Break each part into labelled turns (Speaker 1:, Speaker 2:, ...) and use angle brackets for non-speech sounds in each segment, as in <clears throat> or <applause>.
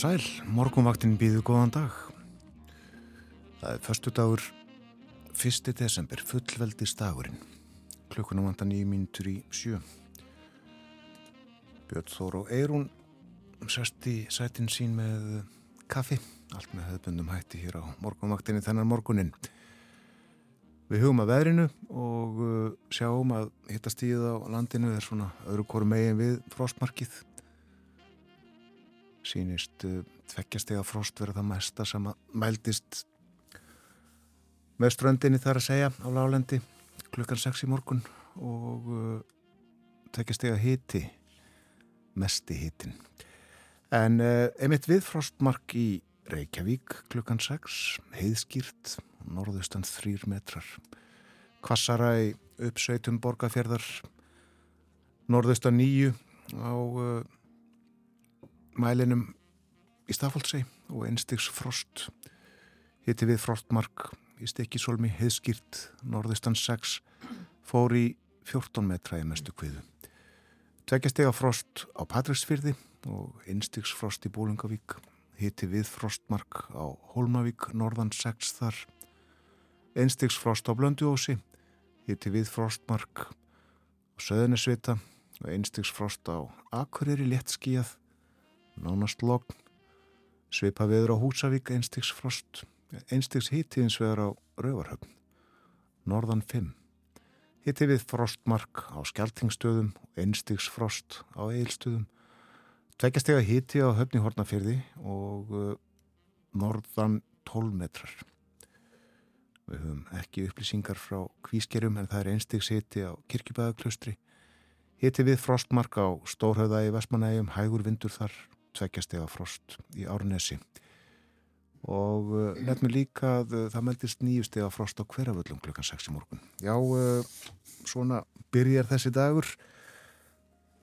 Speaker 1: sæl, morgunvaktin býðu góðan dag. Það er förstu dagur, 1. desember, fullveldis dagurinn. Klukkunum vantan í mínutur í sjö. Björn Þór og Eirún sest í sætin sín með kaffi, allt með höfbundum hætti hér á morgunvaktinni þennan morgunin. Við hugum að veðrinu og uh, sjáum að hittastíð á landinu er svona öðru koru megin við frostmarkið sínist uh, tveggjastega frost verða það mesta sem að mældist með ströndinni þar að segja á lálendi klukkan 6 í morgun og uh, tveggjastega hiti mesti hitin en uh, einmitt við frostmark í Reykjavík klukkan 6 heiðskýrt norðustan 3 metrar. Kvassara í uppsveitum borgarfjörðar norðustan 9 á mælinum í Stafáldsei og einstigs frost. Hitti við frostmark í Stekisólmi heiðskýrt norðustan 6 fór í 14 metra í mestu kviðu. Tveggjastega frost á Patræksfyrði og einstigs frost í Bólungavík hitti við frostmark á Hólmavík norðan 6 þar. Einstigs frost á Blönduósi hitti við frostmark á Söðunisvita og einstigs frost á Akureyri léttskíjað nánast logn, sveipa viður á Húsavík einstigs frost, einstigs híti eins vegar á Rauvarhöfn, norðan 5. Hitti við frostmark á Skeltingstöðum og einstigs frost á Eilstöðum, tveggjastega híti á Höfni Hortnafyrði og uh, norðan 12 metrar. Við höfum ekki upplýsingar frá kvískerum en það er einstigs híti á Kirkjubæðaklaustri. Hitti við frostmark á Stórhauða í Vestmanægjum, hægur vindur þar tveggjastega frost í Árnesi og uh, nefnum líka að uh, það meldist nýjustega frost á hverjaföllum klukkan 6 í morgun. Já, uh, svona byrjar þessi dagur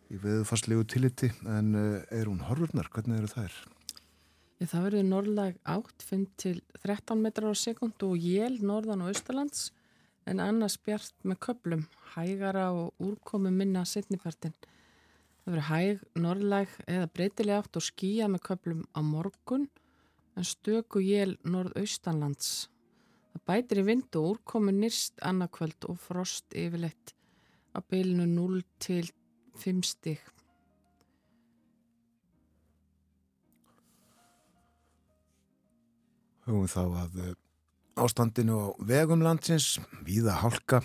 Speaker 1: í veðufastlegu tiliti en er hún horfurnar? Hvernig eru þær?
Speaker 2: Það verður norðlag átt, finn til 13 metrar á sekund og jél norðan og austalands en annars bjart með köplum, hægara og úrkomi minna setnipartin. Það verður hæg, norðlæg eða breytileg átt og skýja með köplum á morgun en stöku jél norðaustanlands. Það bætir í vind og úrkomi nýrst annarkvöld og frost yfirleitt á bylinu 0 til 5 stík.
Speaker 1: Hugum þá að eh, ástandinu á vegum landsins, víða hálka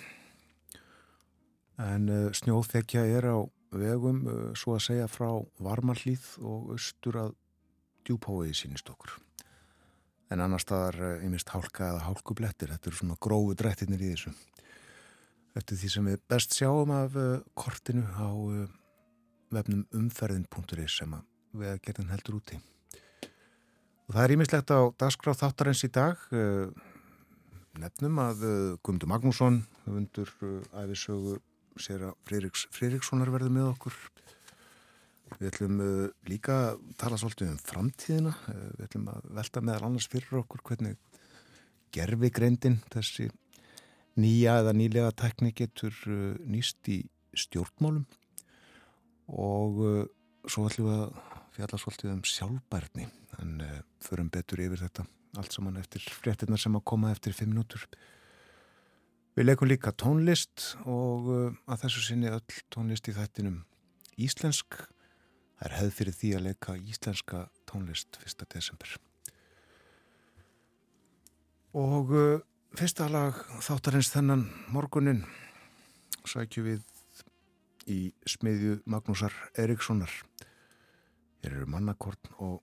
Speaker 1: en eh, snjóðfekja er á vegum uh, svo að segja frá varmarlýð og austur að djúbháiði sínist okkur. En annar staðar einmist uh, hálka eða hálkublettir, þetta eru svona grófu drættirnir í þessu. Eftir því sem við best sjáum af uh, kortinu á vefnum umferðin.is sem við að gerðin heldur úti. Og það er ímislegt á dagskráð þáttarins í dag. Nefnum að Guðmundur Magnússon, hundur æfisögur sér að Freiriks Freirikssonar verður með okkur. Við ætlum uh, líka að tala svolítið um framtíðina. Uh, við ætlum að velta meðal annars fyrir okkur hvernig gerfi greindin þessi nýja eða nýlega tekni getur uh, nýst í stjórnmálum. Og svo ætlum við að fjalla svolítið um sjálfbærni en förum betur yfir þetta allt saman eftir fréttina sem að koma eftir fimm minútur Við leikum líka tónlist og uh, að þessu sinni öll tónlist í þættinum íslensk. Það er hefð fyrir því að leika íslenska tónlist 1. desember. Og uh, fyrsta lag þáttarins þennan morgunin sækju við í smiðju Magnúsar Erikssonar. Hér eru mannakorn og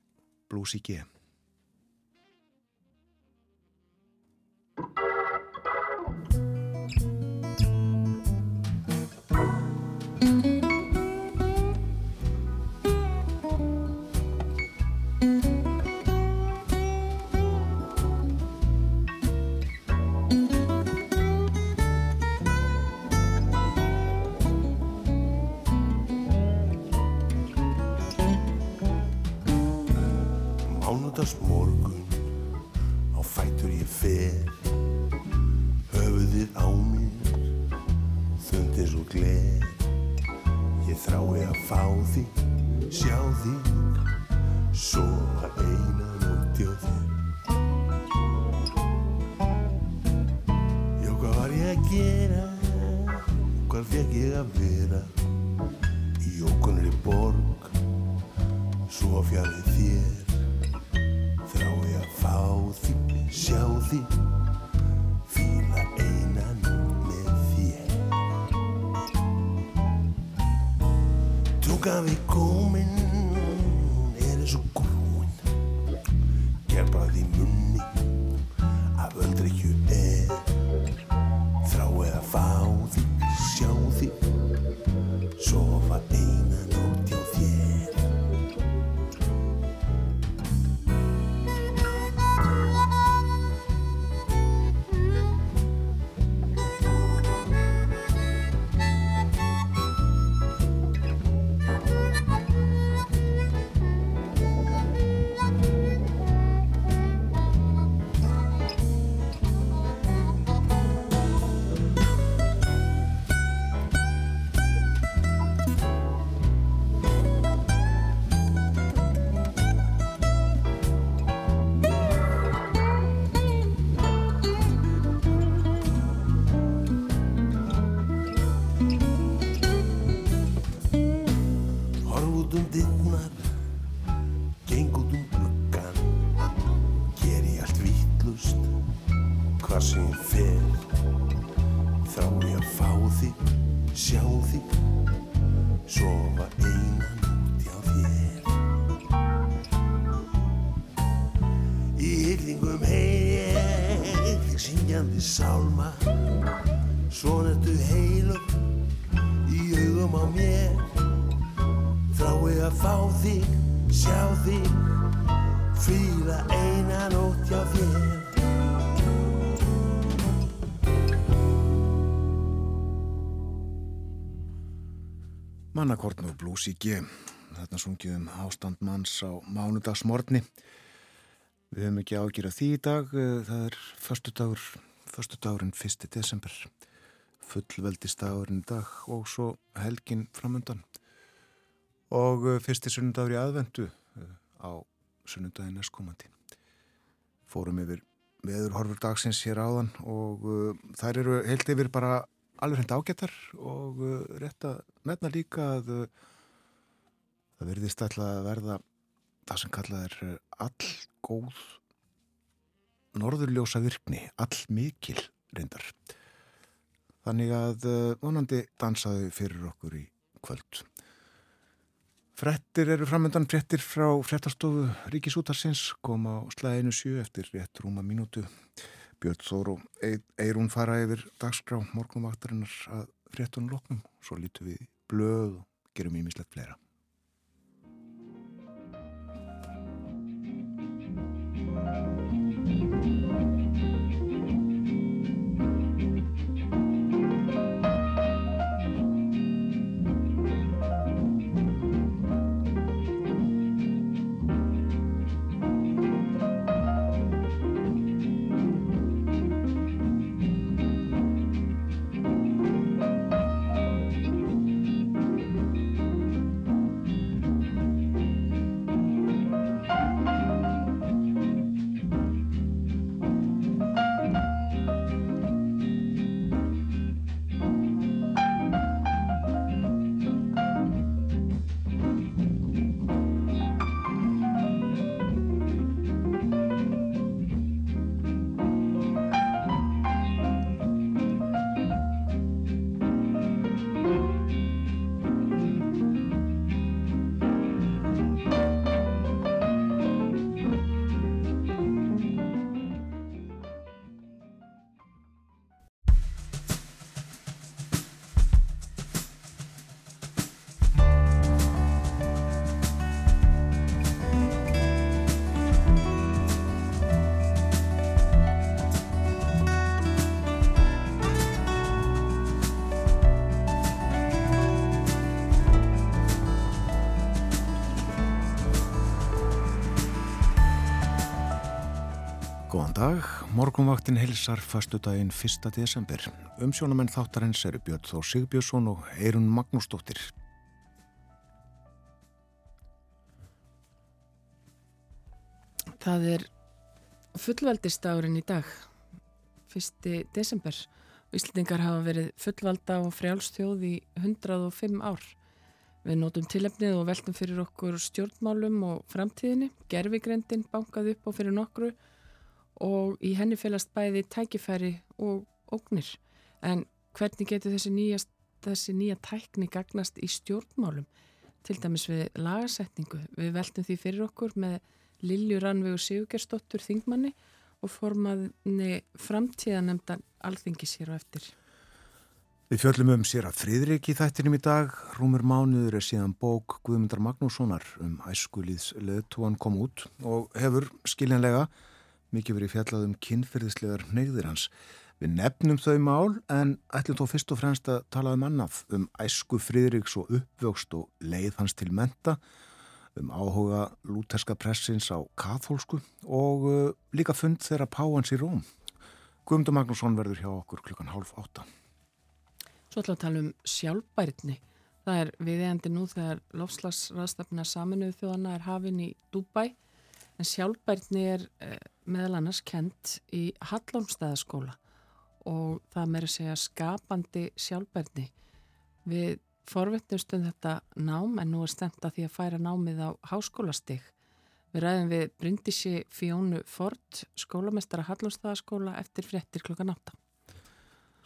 Speaker 3: breytast morgun á fætur ég fer höfuðið á mér þundis og gler. Ég þrái að fá þig sjá þig sofa eina nótti á þér. Já hvað var ég að gera? Hvað fekk ég að vera? Í okkunri borg svo fjarið þér fá því, sjá því
Speaker 1: Mannakorn og Blues í G. Þarna sungið um ástand manns á mánudagsmorni. Við höfum ekki ágjur að því í dag. Það er förstu dagur, förstu dagurinn 1. desember. Fullveldistagurinn í dag og svo helgin framöndan. Og eh, fyrsti sunnudagur í aðvendu eh, á sunnudaginn næstkomandi. Fórum yfir veðurhorfur dagsins hér áðan og þær eru heilt yfir bara alveg hreint ágættar og uh, rétt að nefna líka að uh, það verðist alltaf að verða það sem kallað er uh, all góð norðurljósa virkni, all mikil reyndar. Þannig að vonandi dansaðu fyrir okkur í kvöld. Frettir eru framöndan frettir frá frettastofu Ríkisútarsins kom á slæðinu sjö eftir rétt rúma mínútu. Björn Þóru Eirún fara yfir dagskrá morgunvaktarinnar að frettunum loknum. Svo lítum við blöð og gerum ímislegt fleira. Góðan morgunvaktin hilsar fastu daginn 1. desember. Umsjónamenn þáttarins eru Björn Þór Sigbjörnsson og Eirun Magnúsdóttir.
Speaker 2: Það er fullveldistagurinn í dag, fyrsti desember. Íslandingar hafa verið fullvalda og frjálstjóð í 105 ár. Við nótum tilefnið og veltum fyrir okkur stjórnmálum og framtíðinni. Gervigrendin bankaði upp á fyrir nokkru og í henni félast bæði tækifæri og ógnir. En hvernig getur þessi, nýja, þessi nýja tækni gagnast í stjórnmálum? Til dæmis við lagasetningu. Við veltum því fyrir okkur með Lilju Rannvegu Sigurgersdóttur Þingmanni og formaðni framtíðanemndan alþingis hér á eftir.
Speaker 1: Við fjöllum um sér að Fridrik í þættinum í dag. Rúmur mánuður er síðan bók Guðmundar Magnússonar um æskuliðs leðtúan kom út og hefur skiljanlega mikið verið fjallað um kynferðislegar neyðir hans. Við nefnum þau mál en ætlum þó fyrst og fremst að tala um annaf um æsku Fridriks og uppvöxt og leið hans til menta um áhuga lúterska pressins á katholsku og uh, líka fund þeirra páans í Róm. Guðmundur Magnússon verður hjá okkur klukkan hálf átta.
Speaker 2: Svo ætlum við að tala um sjálfbærni. Það er viðeigandi nú þegar lofslagsraðstafna saminuðu þjóðana er hafin í Dúbæ en sjálfbærni er eh, meðal annars kent í Hallómstæðaskóla og það meður segja skapandi sjálfbærni. Við forvittnust um þetta nám en nú er stemt að því að færa námið á háskólastig. Við ræðum við Bryndísi Fjónu Ford, skólamestara Hallóstaðaskóla eftir fréttir klukkan 8.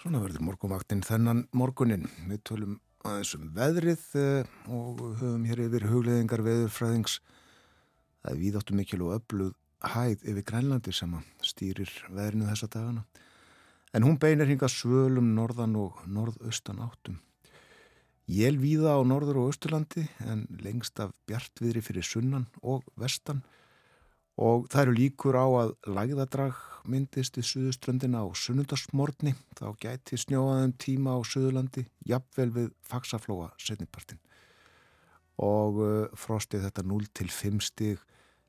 Speaker 1: Svona verður morgunvaktinn þennan morgunin. Við tölum aðeins um veðrið eh, og höfum hér yfir hugleðingar veðurfræðings. Það er víðáttu mikil og öflug hæð yfir Grænlandi sem stýrir veðrinu þessa dagana. En hún beinir hinga svölum norðan og norðaustan áttum. Jél víða á norður og austurlandi en lengst af bjartviðri fyrir sunnan og vestan og það eru líkur á að lægðadrag myndist við suðuströndina á sunnundarsmórni þá gæti snjóaðum tíma á suðurlandi jafnvel við faksaflóa setnipartin og uh, frostið þetta 0 til 5 stig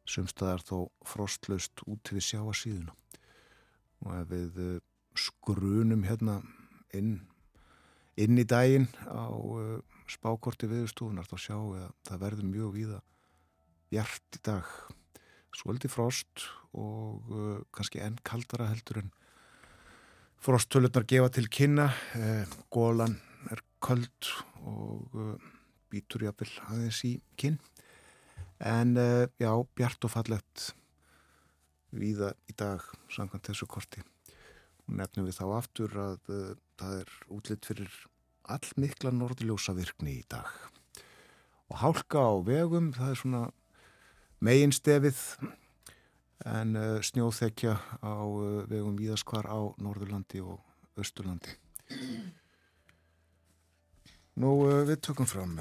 Speaker 1: sumstaðar þó frostlaust út við sjáasíðuna og ef við uh, skrunum hérna inn inn í daginn á uh, spákorti viðstúðunar þá sjáum við að það verður mjög víða bjart í dag. Svolítið frost og uh, kannski enn kaldara heldur en frosttölurnar gefa til kynna. Eh, gólan er köld og uh, býtur jáfnvel aðeins í kinn en uh, já, bjart og fallett víða í dag samkvæmt þessu korti. Nefnum við þá aftur að uh, það er útlitt fyrir allmikla norðljósa virkni í dag. Og hálka á vegum það er svona megin stefið en uh, snjóþekja á uh, vegum víðaskvar á Norðurlandi og Östurlandi Nú við tökum fram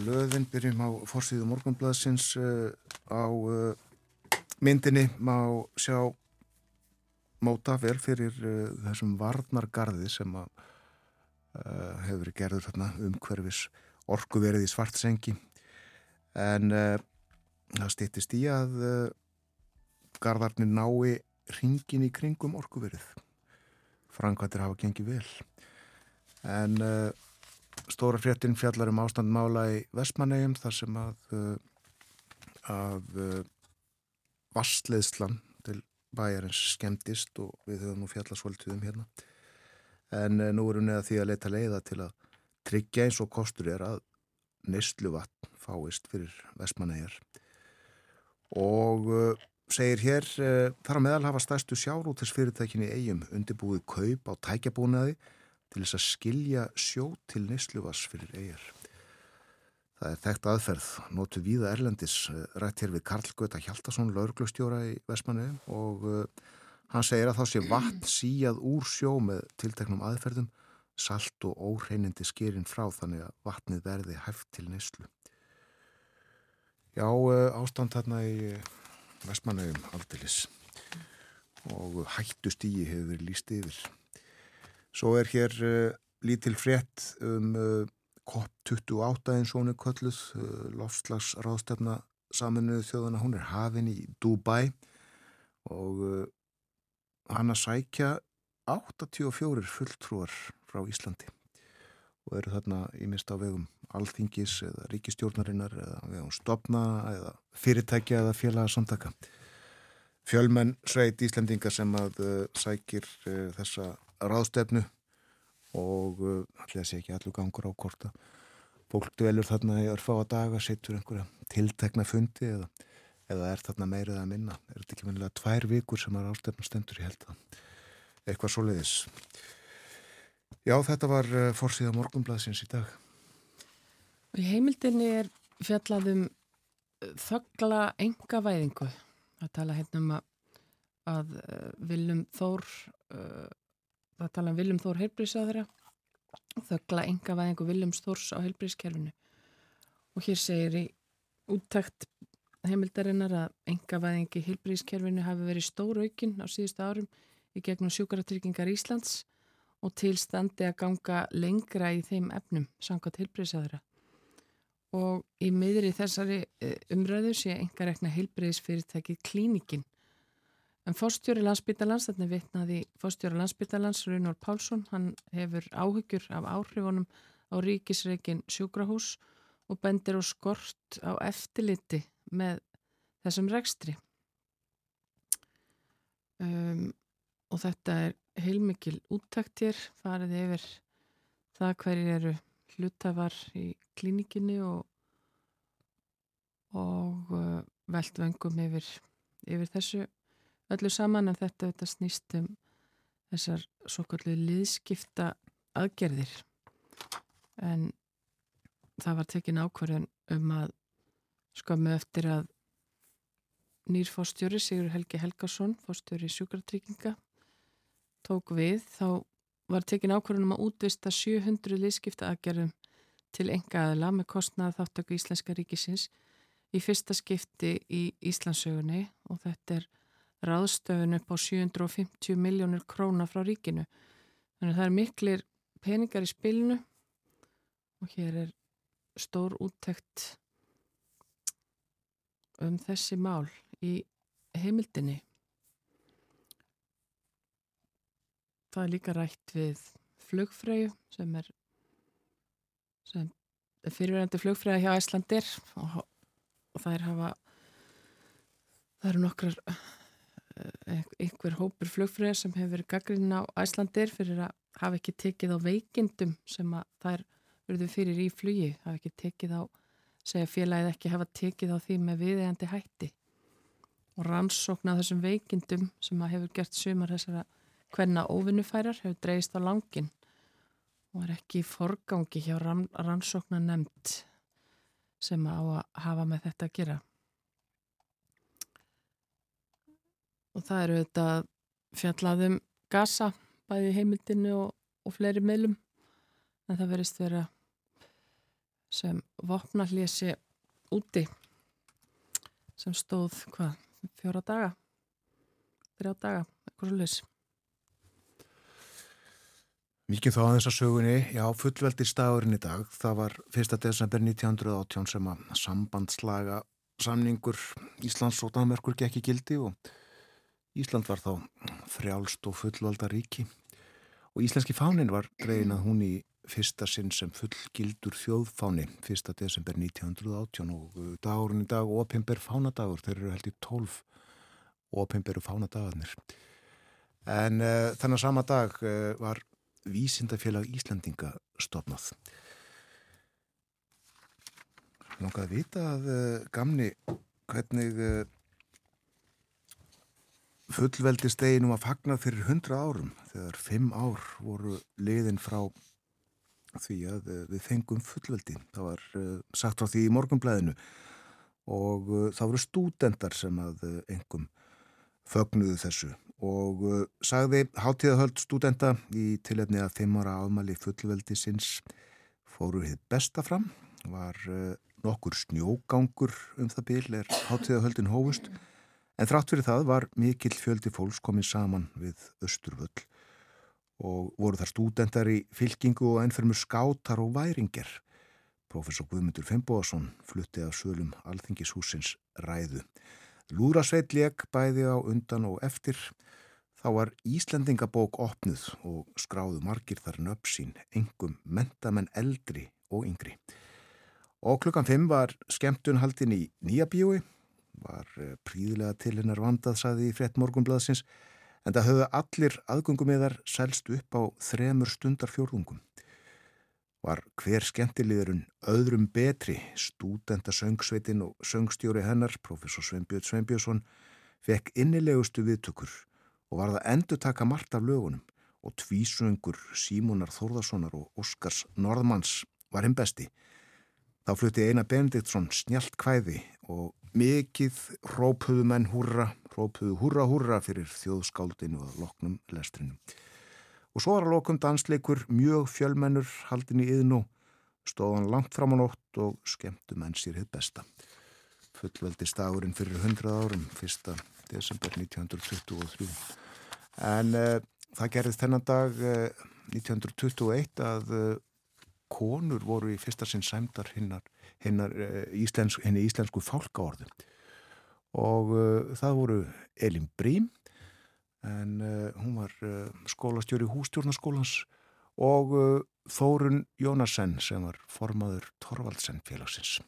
Speaker 1: löðin, byrjum á fórsíðu morgunbladsins á myndinni má sjá móta vel fyrir uh, þessum varnargarði sem að uh, hefur verið gerður þarna umhverfis orku verið í svartsengi. En uh, það stýttist í að gardarnir nái ringin í kringum orku verið frangvættir hafa gengið vel. En stóra fréttin fjallar um ástandmála í Vestmannegjum þar sem að að vassleðslan bæjarins skemmtist og við höfum nú fjallast svolítið um hérna. En uh, nú erum við að því að leita leiða til að tryggja eins og kostur er að neistlu vatn fáist fyrir vestmannegar og segir hér þar á meðal hafa stærstu sjárútisfyrirtækinni eigum undirbúið kaup á tækjabúnaði til þess að skilja sjó til neistluvas fyrir eigjar Það er þekkt aðferð, nótu víða Erlendis, eh, rætt hér við Karl Gauta Hjaltarsson, lauruglustjóra í Vestmannu og uh, hann segir að þá sé vatn <clears throat> síjað úr sjó með tilteknum aðferðum, salt og óhreinindi skýrin frá þannig að vatnið verði hæft til neyslu. Já, uh, ástand þarna í Vestmannu aldilis og hættu stíi hefur verið líst yfir. Svo er hér uh, lítil frétt um COP28 eins og hún er kölluð, uh, lofslagsráðstefna saminuðu þjóðana, hún er hafin í Dubai og uh, hann að sækja 84 fulltrúar frá Íslandi og eru þarna í mist á vegum alþingis eða ríkistjórnarinnar eða vegum stopna eða fyrirtækja eða félagsamtaka fjölmenn sveit Íslendinga sem að uh, sækir uh, þessa ráðstefnu og allir að sé ekki allur gangur á korta fólk dvelur þarna í örfá að daga sittur einhverja tiltekna fundi eða, eða er þarna meirið að minna. Er þetta ekki minnilega tvær vikur sem að ráðstefna stendur? Í held að eitthvað svo leiðis Já, þetta var fórsíða morgunblæðsins í dag.
Speaker 2: Í heimildinni er fjallaðum þöggla enga væðingu að tala hérna um að, að Viljum Þór uh, að tala um Viljum Þór heilbrísaðra þöggla enga væðingu Viljum Þórs á heilbrískerfinu og hér segir í úttækt heimildarinnar að enga væðingi heilbrískerfinu hafi verið stór aukinn á síðustu árum í gegnum sjúkaratryggingar Íslands og tilstandi að ganga lengra í þeim efnum sangat heilbrísaðra og í miðri þessari eh, umræðu sé enga rekna heilbreyðisfyrirtækið klínikin. En fórstjóri landsbyttalans, þarna vitnaði fórstjóri landsbyttalans, Runor Pálsson, hann hefur áhyggjur af áhrifunum á ríkisreikin sjúkrahús og bendir á skort á eftirliti með þessum rekstri. Um, og þetta er heilmikil úttaktir, farið yfir það hverjir eru hlutafar í klínikinni og, og uh, veld vengum yfir, yfir þessu öllu saman en þetta, þetta snýst um þessar svo kallu liðskipta aðgerðir en það var tekin ákvarðan um að skömmu eftir að nýr fórstjóri Sigur Helgi Helgason, fórstjóri sjúkartrygginga tók við þá var tekin ákvörðunum að útvista 700 liðskipta aðgerðum til enga aðla með kostnað þáttöku Íslenska ríkisins í fyrsta skipti í Íslandsögunni og þetta er ráðstöfun upp á 750 miljónur króna frá ríkinu. Þannig að það er miklir peningar í spilinu og hér er stór úttekt um þessi mál í heimildinni. það er líka rætt við flugfröyu sem er, sem er fyrirverandi flugfröya hjá Æslandir og, og það er hafa það eru nokkrar einhver hópur flugfröya sem hefur verið gaggrinn á Æslandir fyrir að hafa ekki tekið á veikindum sem að er verið fyrir í flugi, hafa ekki tekið á segja félagið ekki hafa tekið á því með viðegandi hætti og rannsókna þessum veikindum sem að hefur gert sumar þessara hvenna óvinnufærar hefur dreist á langin og er ekki í forgangi hjá rannsóknar nefnd sem á að hafa með þetta að gera. Og það eru þetta fjallaðum gasa bæði heimildinu og, og fleiri meilum en það verist vera sem vopna hljesi úti sem stóð hvað, fjóra daga? Þrjá daga, eitthvað svo leys
Speaker 1: Mikið þá að þessa sögunni, já, fullveldistagurinn í dag, það var 1. desember 1918 sem að sambandslaga samningur Íslands og Danmerkur gekk í gildi og Ísland var þá frjálst og fullvalda ríki og íslenski fánin var greiðin að hún í fyrsta sinn sem fullgildur þjóðfáni 1. desember 1918 og dagurinn í dag opimber fánadagur, þeir eru held í 12 opimberu fánadagarnir. En uh, þennan sama dag uh, var Vísindafélag Íslandinga stopnað. Langaði að vita að uh, gamni hvernig fullveldi steginum að fagna fyrir hundra árum þegar fimm ár voru liðin frá því að uh, við fengum fullveldi. Það var sagt frá því í morgunblæðinu og það voru stúdendar sem að engum fögnuðu þessu og uh, sagði hátíðahöld stúdenta í tilefni að fimmara ámali fullveldi sinns fóru hitt besta fram var uh, nokkur snjógangur um það bil er hátíðahöldin hófust en þrátt fyrir það var mikill fjöldi fólks komin saman við Östurvöll og voru þar stúdentar í fylkingu og ennfermur skátar og væringar Professor Guðmundur Fembóasson flutti af sölum Alþingishúsins ræðu. Lúrasveit leik bæði á undan og eftir. Þá var Íslendingabók opnuð og skráðu margir þar nöpp sín, engum mentamenn eldri og yngri. Og klukkan 5 var skemmtunhaldin í Nýjabíui var eh, príðilega til hennar vandað, saði í frett morgunblaðsins, en það höfðu allir aðgöngumiðar selst upp á þremur stundar fjórðungum. Var hver skemmtiliðurinn öðrum betri, stúdenda söngsveitin og söngstjóri hennar, professor Sveinbjörn Sveinbjörnsson, fekk innilegustu viðtökur og var það endur taka margt af lögunum og tvísöngur Símonar Þórðarssonar og Óskars Norðmanns var hinn besti. Þá flutti Einar Benediktsson snjált kvæði og mikið rópuðu menn húrra, rópuðu húrra húrra fyrir þjóðskáldinu og loknum lestrinum. Og svo var að lokum dansleikur mjög fjölmennur haldin í yðnú, stóðan langt fram á nótt og skemmtu menn sér hitt besta. Fullveldi stagurinn fyrir 100 árum, 1. desember 1923. En uh, það gerðist þennan dag uh, eh, 1921 að uh, konur voru í fyrsta sinn sæmdar hinnar, hinnar uh, íslensk, henni íslensku fálkaorðu og uh, það voru Elin Brím en uh, hún var skólastjóri hústjórnaskólans og Þórun Jónasen sem var formaður Torvaldsen félagsins.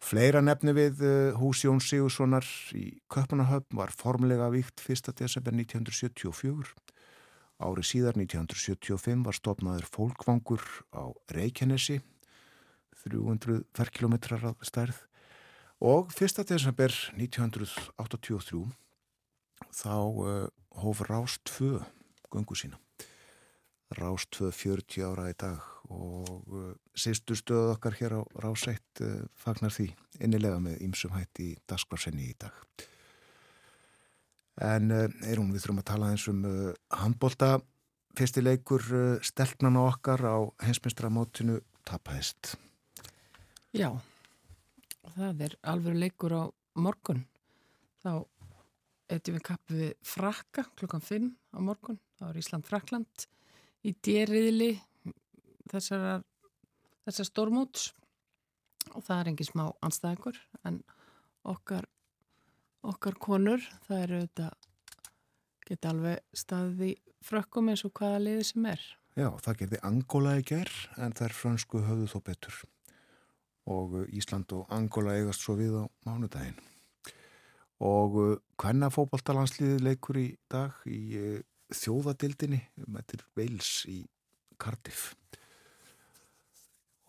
Speaker 1: Fleira nefni við hús Jón Sigurssonar í Köpunahöfn var formulega vikt 1. desember 1974 Ári síðar 1975 var stopnaður fólkvangur á Reykjanesi, 300 ferkilometrar að stærð og 1. desember 1983 þá uh, hóf Rást 2 gungu sína. Rást 2 40 ára í dag og uh, sýstu stöðu okkar hér á Rást 1 uh, fagnar því innilega með ýmsum hætti í dagskvarsenni í dag. En uh, Eirún, við þurfum að tala eins um uh, handbólta. Fyrstileikur eh, stelpnana okkar á hensmestramótinu tapæðist.
Speaker 2: Já, það er alveg leikur á morgun. Þá eittum við kappu við frakka klukkan 5 á morgun. Það var Ísland-Frakland í dýriðli þessar, þessar stormóts og það er engin smá anstæðingur en okkar okkar konur, það eru þetta geta alveg staðið í frökkum eins og hvaða liði sem er.
Speaker 1: Já, það gerði Angola í ger en þær fransku höfðu þó betur. Og uh, Ísland og Angola eigast svo við á mánudaginn. Og hvenna uh, fókbaltalansliði leikur í dag í uh, þjóðadildinni með Veils í Cardiff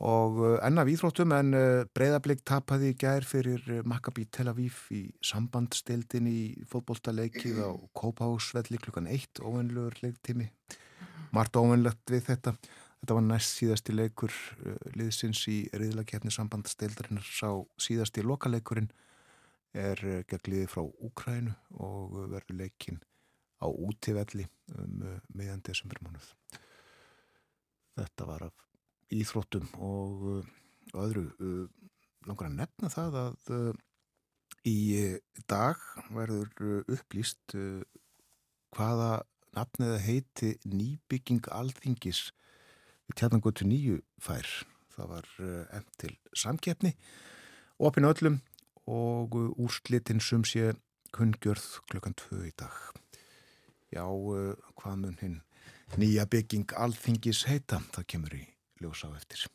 Speaker 1: Og eh, enna við íþróttum en eh, breyðarbleik tapaði í gær fyrir eh, Maccabi Tel Aviv í sambandstildin í fótbollstaleikið á Kópahúsvelli klukkan 1 óvenluður leiktími. Marta óvenlegt við þetta. Þetta var næst síðasti leikur liðsins í riðlakefni sambandstildarinnir sá síðasti lokaleikurinn er gegn liði frá Úkrænu og verður leikin á útífelli um meðan desembermánuð. Þetta var af íþróttum og uh, öðru uh, langar að nefna það að uh, í dag verður upplýst hvaða nafniða heiti nýbygging alþingis við tjarnangóttu nýju fær. Það var enn til samkeppni opin öllum og úrslitinn sum sé kunngjörð klukkan tvö í dag. Já, hvað mun hinn nýja bygging alþingis heita? Það kemur í ljós á eftir.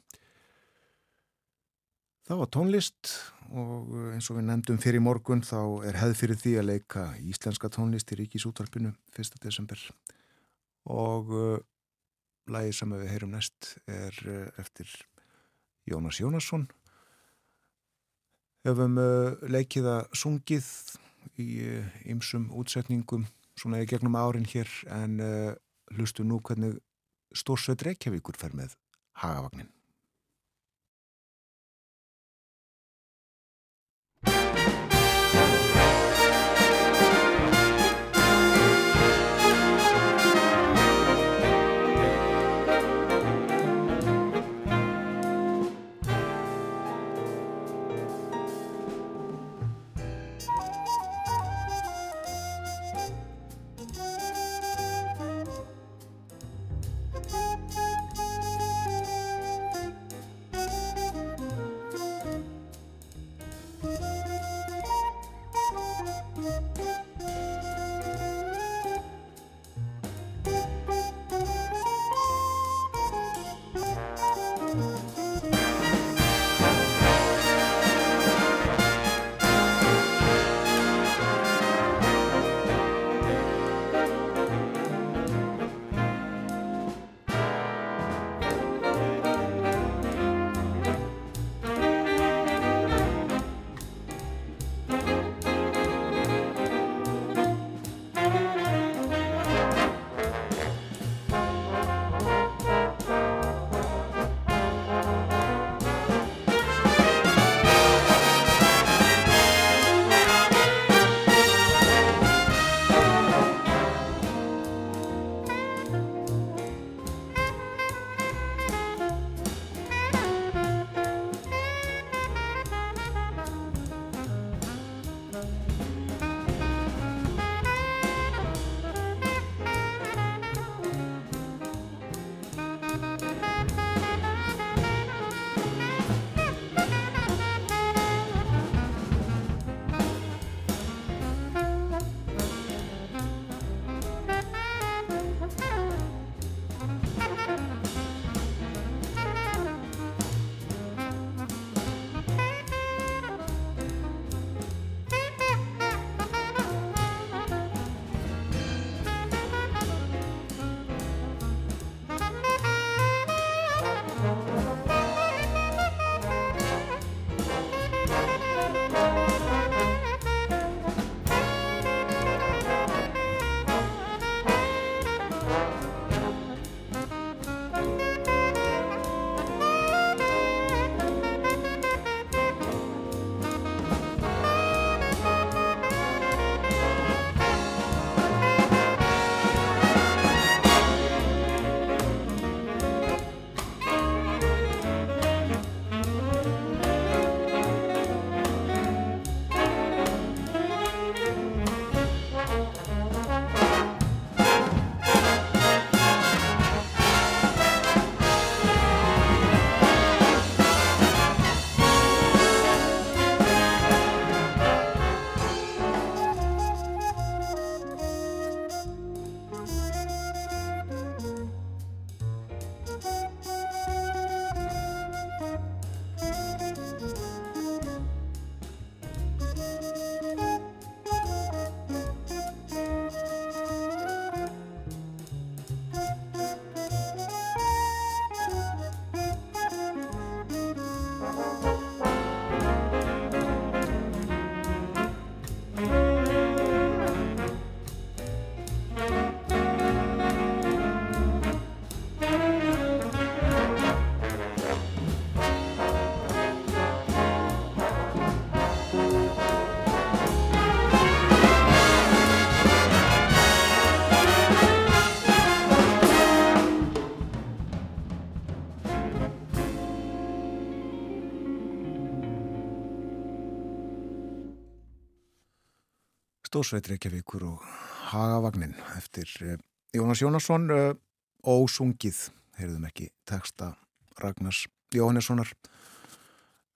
Speaker 1: Það var tónlist og eins og við nefndum fyrir morgun þá er hefð fyrir því að leika íslenska tónlist í Ríkisútvarpinu 1. desember og uh, lagið sem við heyrum næst er uh, eftir Jónas Jónasson. Hefum uh, leikið að sungið í ymsum útsetningum svona í gegnum árin hér en hlustu nú hvernig Stórsveit Reykjavíkur fer með Hagavagnin. Halldósveit Reykjavíkur og Hagavagnin eftir eh, Jónas Jónasson eh, ósungið, heyrðum ekki texta Ragnars Jóhannessonar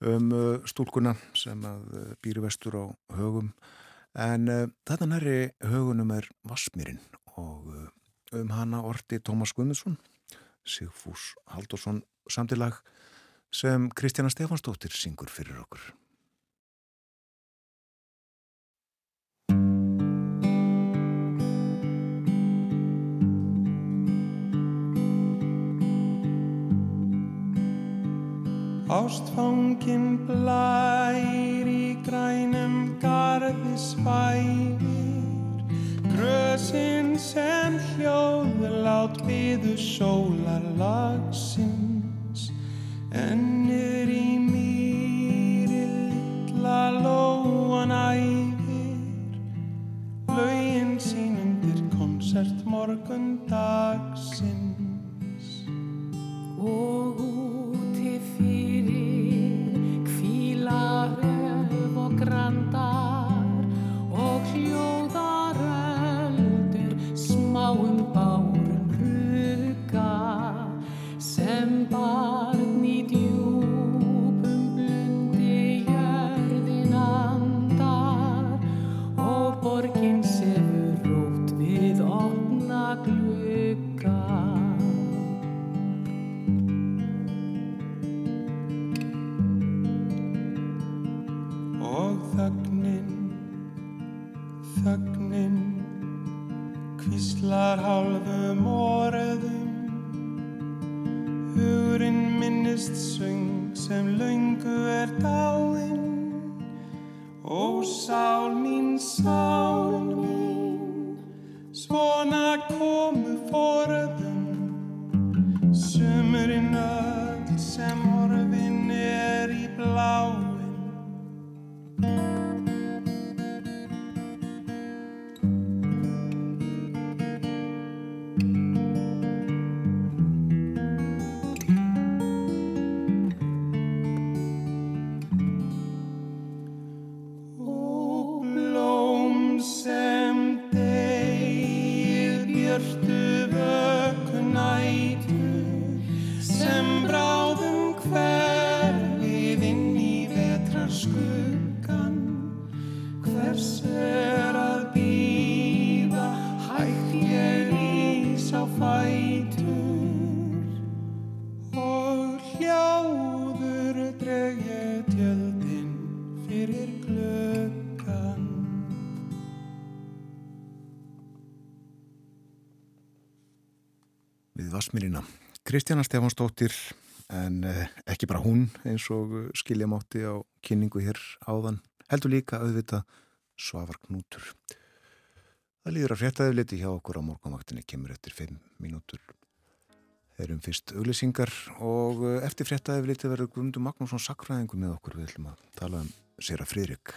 Speaker 1: um eh, stúlkuna sem að býri vestur á högum. En þetta næri högunum er Vasmírin og um hana orti Tómas Guðmundsson Sigfús Halldórsson samtilag sem Kristjana Stefansdóttir syngur fyrir okkur
Speaker 4: Ástfangin blær í grænum garði svæðir Grösinn sem hljóðlát byðu sólar lagsins Ennir í mýri litla lóan æfir. Laugin sín undir konsert morgun dagsins
Speaker 5: Og úti fyrir
Speaker 4: kvíslar hálfum orðum. Hugurinn minnist söng sem löngu er dáinn og sál mín, sál mín svona komu forðum. Sumurinn öll sem horfin er í bláin
Speaker 1: Vasmírina. Kristjana Stefansdóttir en eh, ekki bara hún eins og eh, skilja mátti á kynningu hér áðan. Heldur líka auðvita Svavar Knútur. Það líður að fréttaði liti hjá okkur á morgunvaktinni kemur eftir 5 mínútur. Erum fyrst auglýsingar og eh, eftir fréttaði liti verður Guðmundur Magnússon sakfræðingu með okkur. Við ætlum að tala um Sera Friðrik.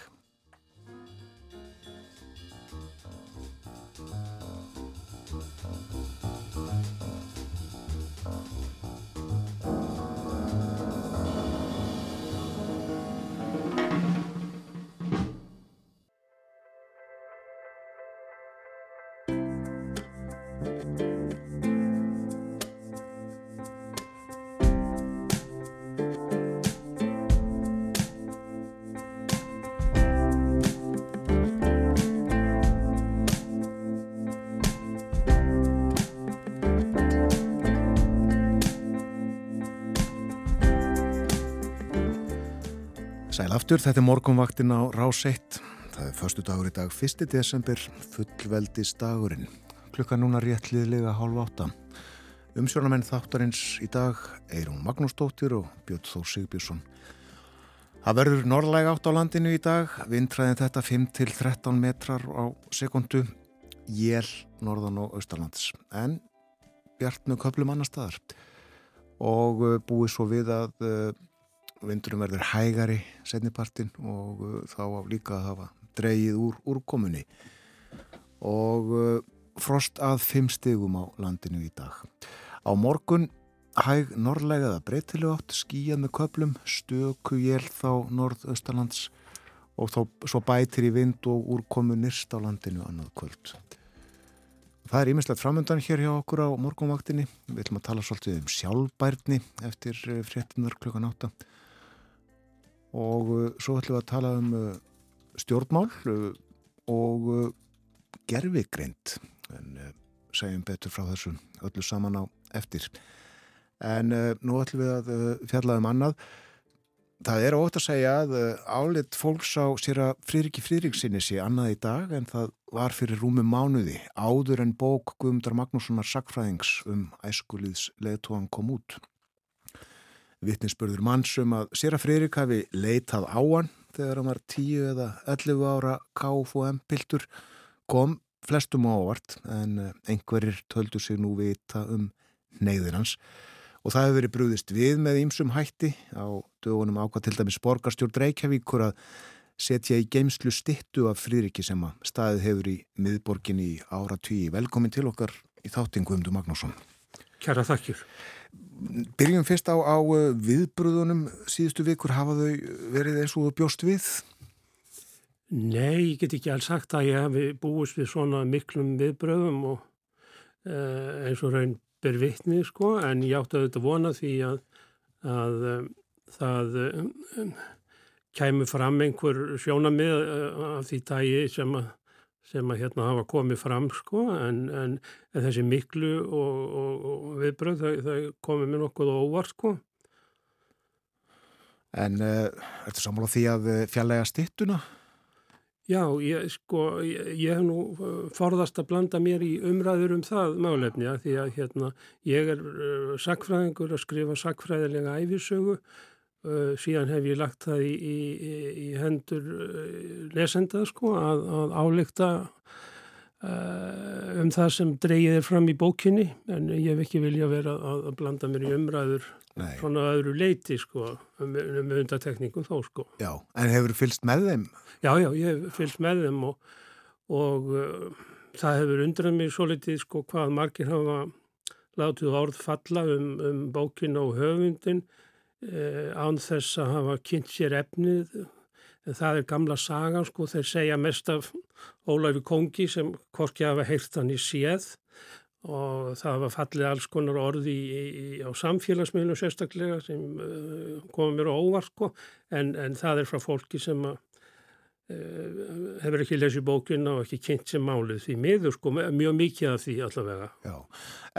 Speaker 1: Aftur, þetta er morgunvaktin á Rás 1. Það er förstu dagur í dag, 1. desember, fullveldis dagurinn. Klukka núna rétt liðlega hálf átta. Umsjónamenn þáttarins í dag, Eirún Magnúsdóttir og Björn Þór Sigbjörnsson. Það verður norðlæg átt á landinu í dag, vindræðin þetta 5-13 metrar á sekundu, jél, norðan og austalands. En bjart með köplum annar staðar. Og uh, búið svo við að uh, vindurum verður hægari setnipartin og uh, þá á líka að hafa dreigið úr úrkomunni og uh, frost að fimm stigum á landinu í dag. Á morgun hæg norrlegaða breytileg átt skíjað með köplum, stöku jél þá norðaustalands og þó, svo bætir í vind og úrkomu nýrst á landinu annað kvöld. Það er ímislegt framöndan hér hjá okkur á morgunvaktinni. Við ætlum að tala svolítið um sjálfbærni eftir eh, fréttinar klukkan átta og uh, svo ætlum við að tala um uh, stjórnmál uh, og gerfigreind en segjum betur frá þessu öllu saman á eftir. En nú ætlum við að fjalla um annað Það er ótt að segja að álit fólks á sér að Frýriki Frýriksinni sé annað í dag en það var fyrir rúmi mánuði áður en bók Guðmundar Magnússonar Sackfræðings um æskuliðs leðtóan kom út. Vittninsbörður mannsum að sér að Frýrik hafi leitað á hann þegar hann var 10 eða 11 ára KFM piltur kom flestum ávart en eh, einhverjir töldu sig nú vita um neyðinans og það hefur verið brúðist við með ýmsum hætti á dögunum ákvað til dæmis borgarstjórn Reykjavíkur að setja í geimslu stittu af frýriki sem að staðið hefur í miðborginni í ára tíu. Velkomin til okkar í þáttingu umdu Magnússon.
Speaker 6: Kjæra þakkjur.
Speaker 1: Byrjum fyrst á, á uh, viðbrúðunum síðustu vikur. Hafa þau verið eins og bjóst við?
Speaker 6: Nei, ég get ekki alls sagt að ég hef búist við svona miklum viðbröðum og uh, eins og raun ber vittni sko en ég átti að þetta vona því að, að um, það um, kæmi fram einhver sjónamið uh, af því tægi sem að, sem að hérna hafa komið fram sko en, en, en þessi miklu og, og, og viðbröð það, það komið mér nokkuð óvart sko.
Speaker 1: En uh, ertu sammála því að uh, fjallega stittuna?
Speaker 6: Já, ég, sko, ég, ég hef nú uh, forðast að blanda mér í umræður um það málefni að því að hérna, ég er uh, sakfræðingur að skrifa sakfræðilega æfisögu, uh, síðan hef ég lagt það í, í, í hendur uh, lesenda sko, að, að álíkta uh, um það sem dreyið er fram í bókinni en ég hef ekki vilja vera að, að blanda mér í umræður Nei. svona öðru leiti sko, um, um undatekningum þó sko.
Speaker 1: Já, en hefur fylst með þeim?
Speaker 6: Já, já, ég hef fylgst með þeim og, og uh, það hefur undrað mér svo litið sko hvað margir hafa látið orð falla um, um bókin og höfundin án þess að hafa kynnt sér efnið. En það er gamla saga sko, þeir segja mest af Ólæfi Kongi sem hvorki hafa heyrt hann í séð. Og það hafa fallið alls konar orði í, í, á samfélagsmiðlum sérstaklega sem uh, komið mér á óvart sko. En, en það er frá fólki sem að Eh, hefur ekki lesið bókina og ekki kynnt sem málið því miður sko mjög mikið af því allavega.
Speaker 1: Já,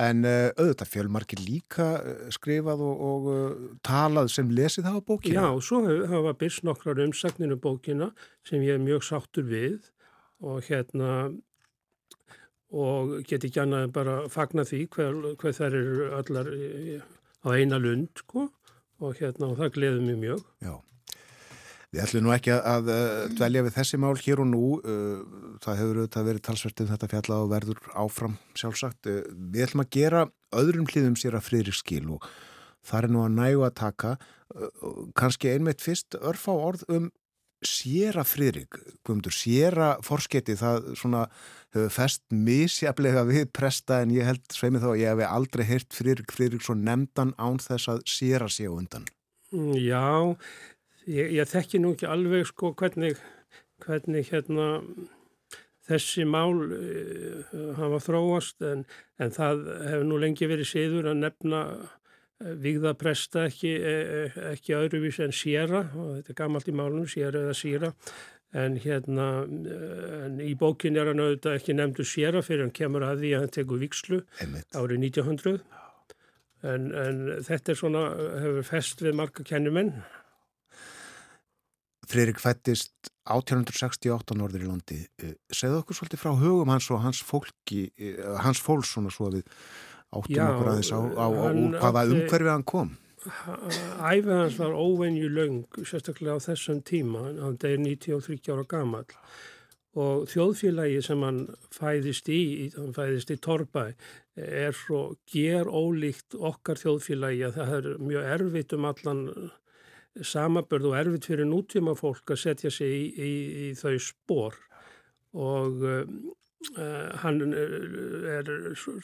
Speaker 1: en uh, auðvitað fjölmarkir líka uh, skrifað og, og uh, talað sem lesið hafa bókina?
Speaker 6: Já, svo hafa byrst nokkrar umsagninu um bókina sem ég er mjög sáttur við og hérna og get ekki annað bara fagna því hver, hver þær eru allar á eina lund sko og hérna og það gleður mér mjög.
Speaker 1: Já. Við ætlum nú ekki að dvelja við þessi mál hér og nú. Það hefur auðvitað verið talsvert um þetta fjalla og verður áfram sjálfsagt. Við ætlum að gera öðrum hlýðum sér að friðri skil og það er nú að nægu að taka. Kanski einmitt fyrst örfá orð um séra friðrik, guðmundur, séra forsketi, það svona hefur fest misjaflega við presta en ég held sveimi þá að ég hef aldrei heyrt friðrik friðrik svo nefndan án þess að séra sé undan.
Speaker 6: Já, Ég, ég þekki nú ekki alveg sko hvernig, hvernig hérna þessi mál uh, hafa þróast en, en það hefur nú lengi verið siður að nefna uh, vigða presta ekki, uh, ekki öðruvís en síra og þetta er gammalt í málunum, síra eða síra. En hérna en í bókin er hann auðvitað ekki nefndu síra fyrir hann kemur að því að hann tekur vikslu árið 1900 en, en þetta er svona hefur fest við marga kennumenn
Speaker 1: Freirik fættist 1868 norður í landi. Eh, segðu okkur svolítið frá hugum hans og hans fólki, eh, hans fólks svona svo að við áttum Já, okkur aðeins á, á, á hvaða umhverfið hann kom.
Speaker 6: Æfið hans var óvenju laung, sérstaklega á þessum tíma, hann er 93 ára gamal og þjóðfélagi sem hann fæðist í, hann fæðist í Torbæ, er svo ger ólíkt okkar þjóðfélagi að það er mjög erfitt um allan samabörð og erfitt fyrir nútíma fólk að setja sig í, í, í þau spór og uh, hann er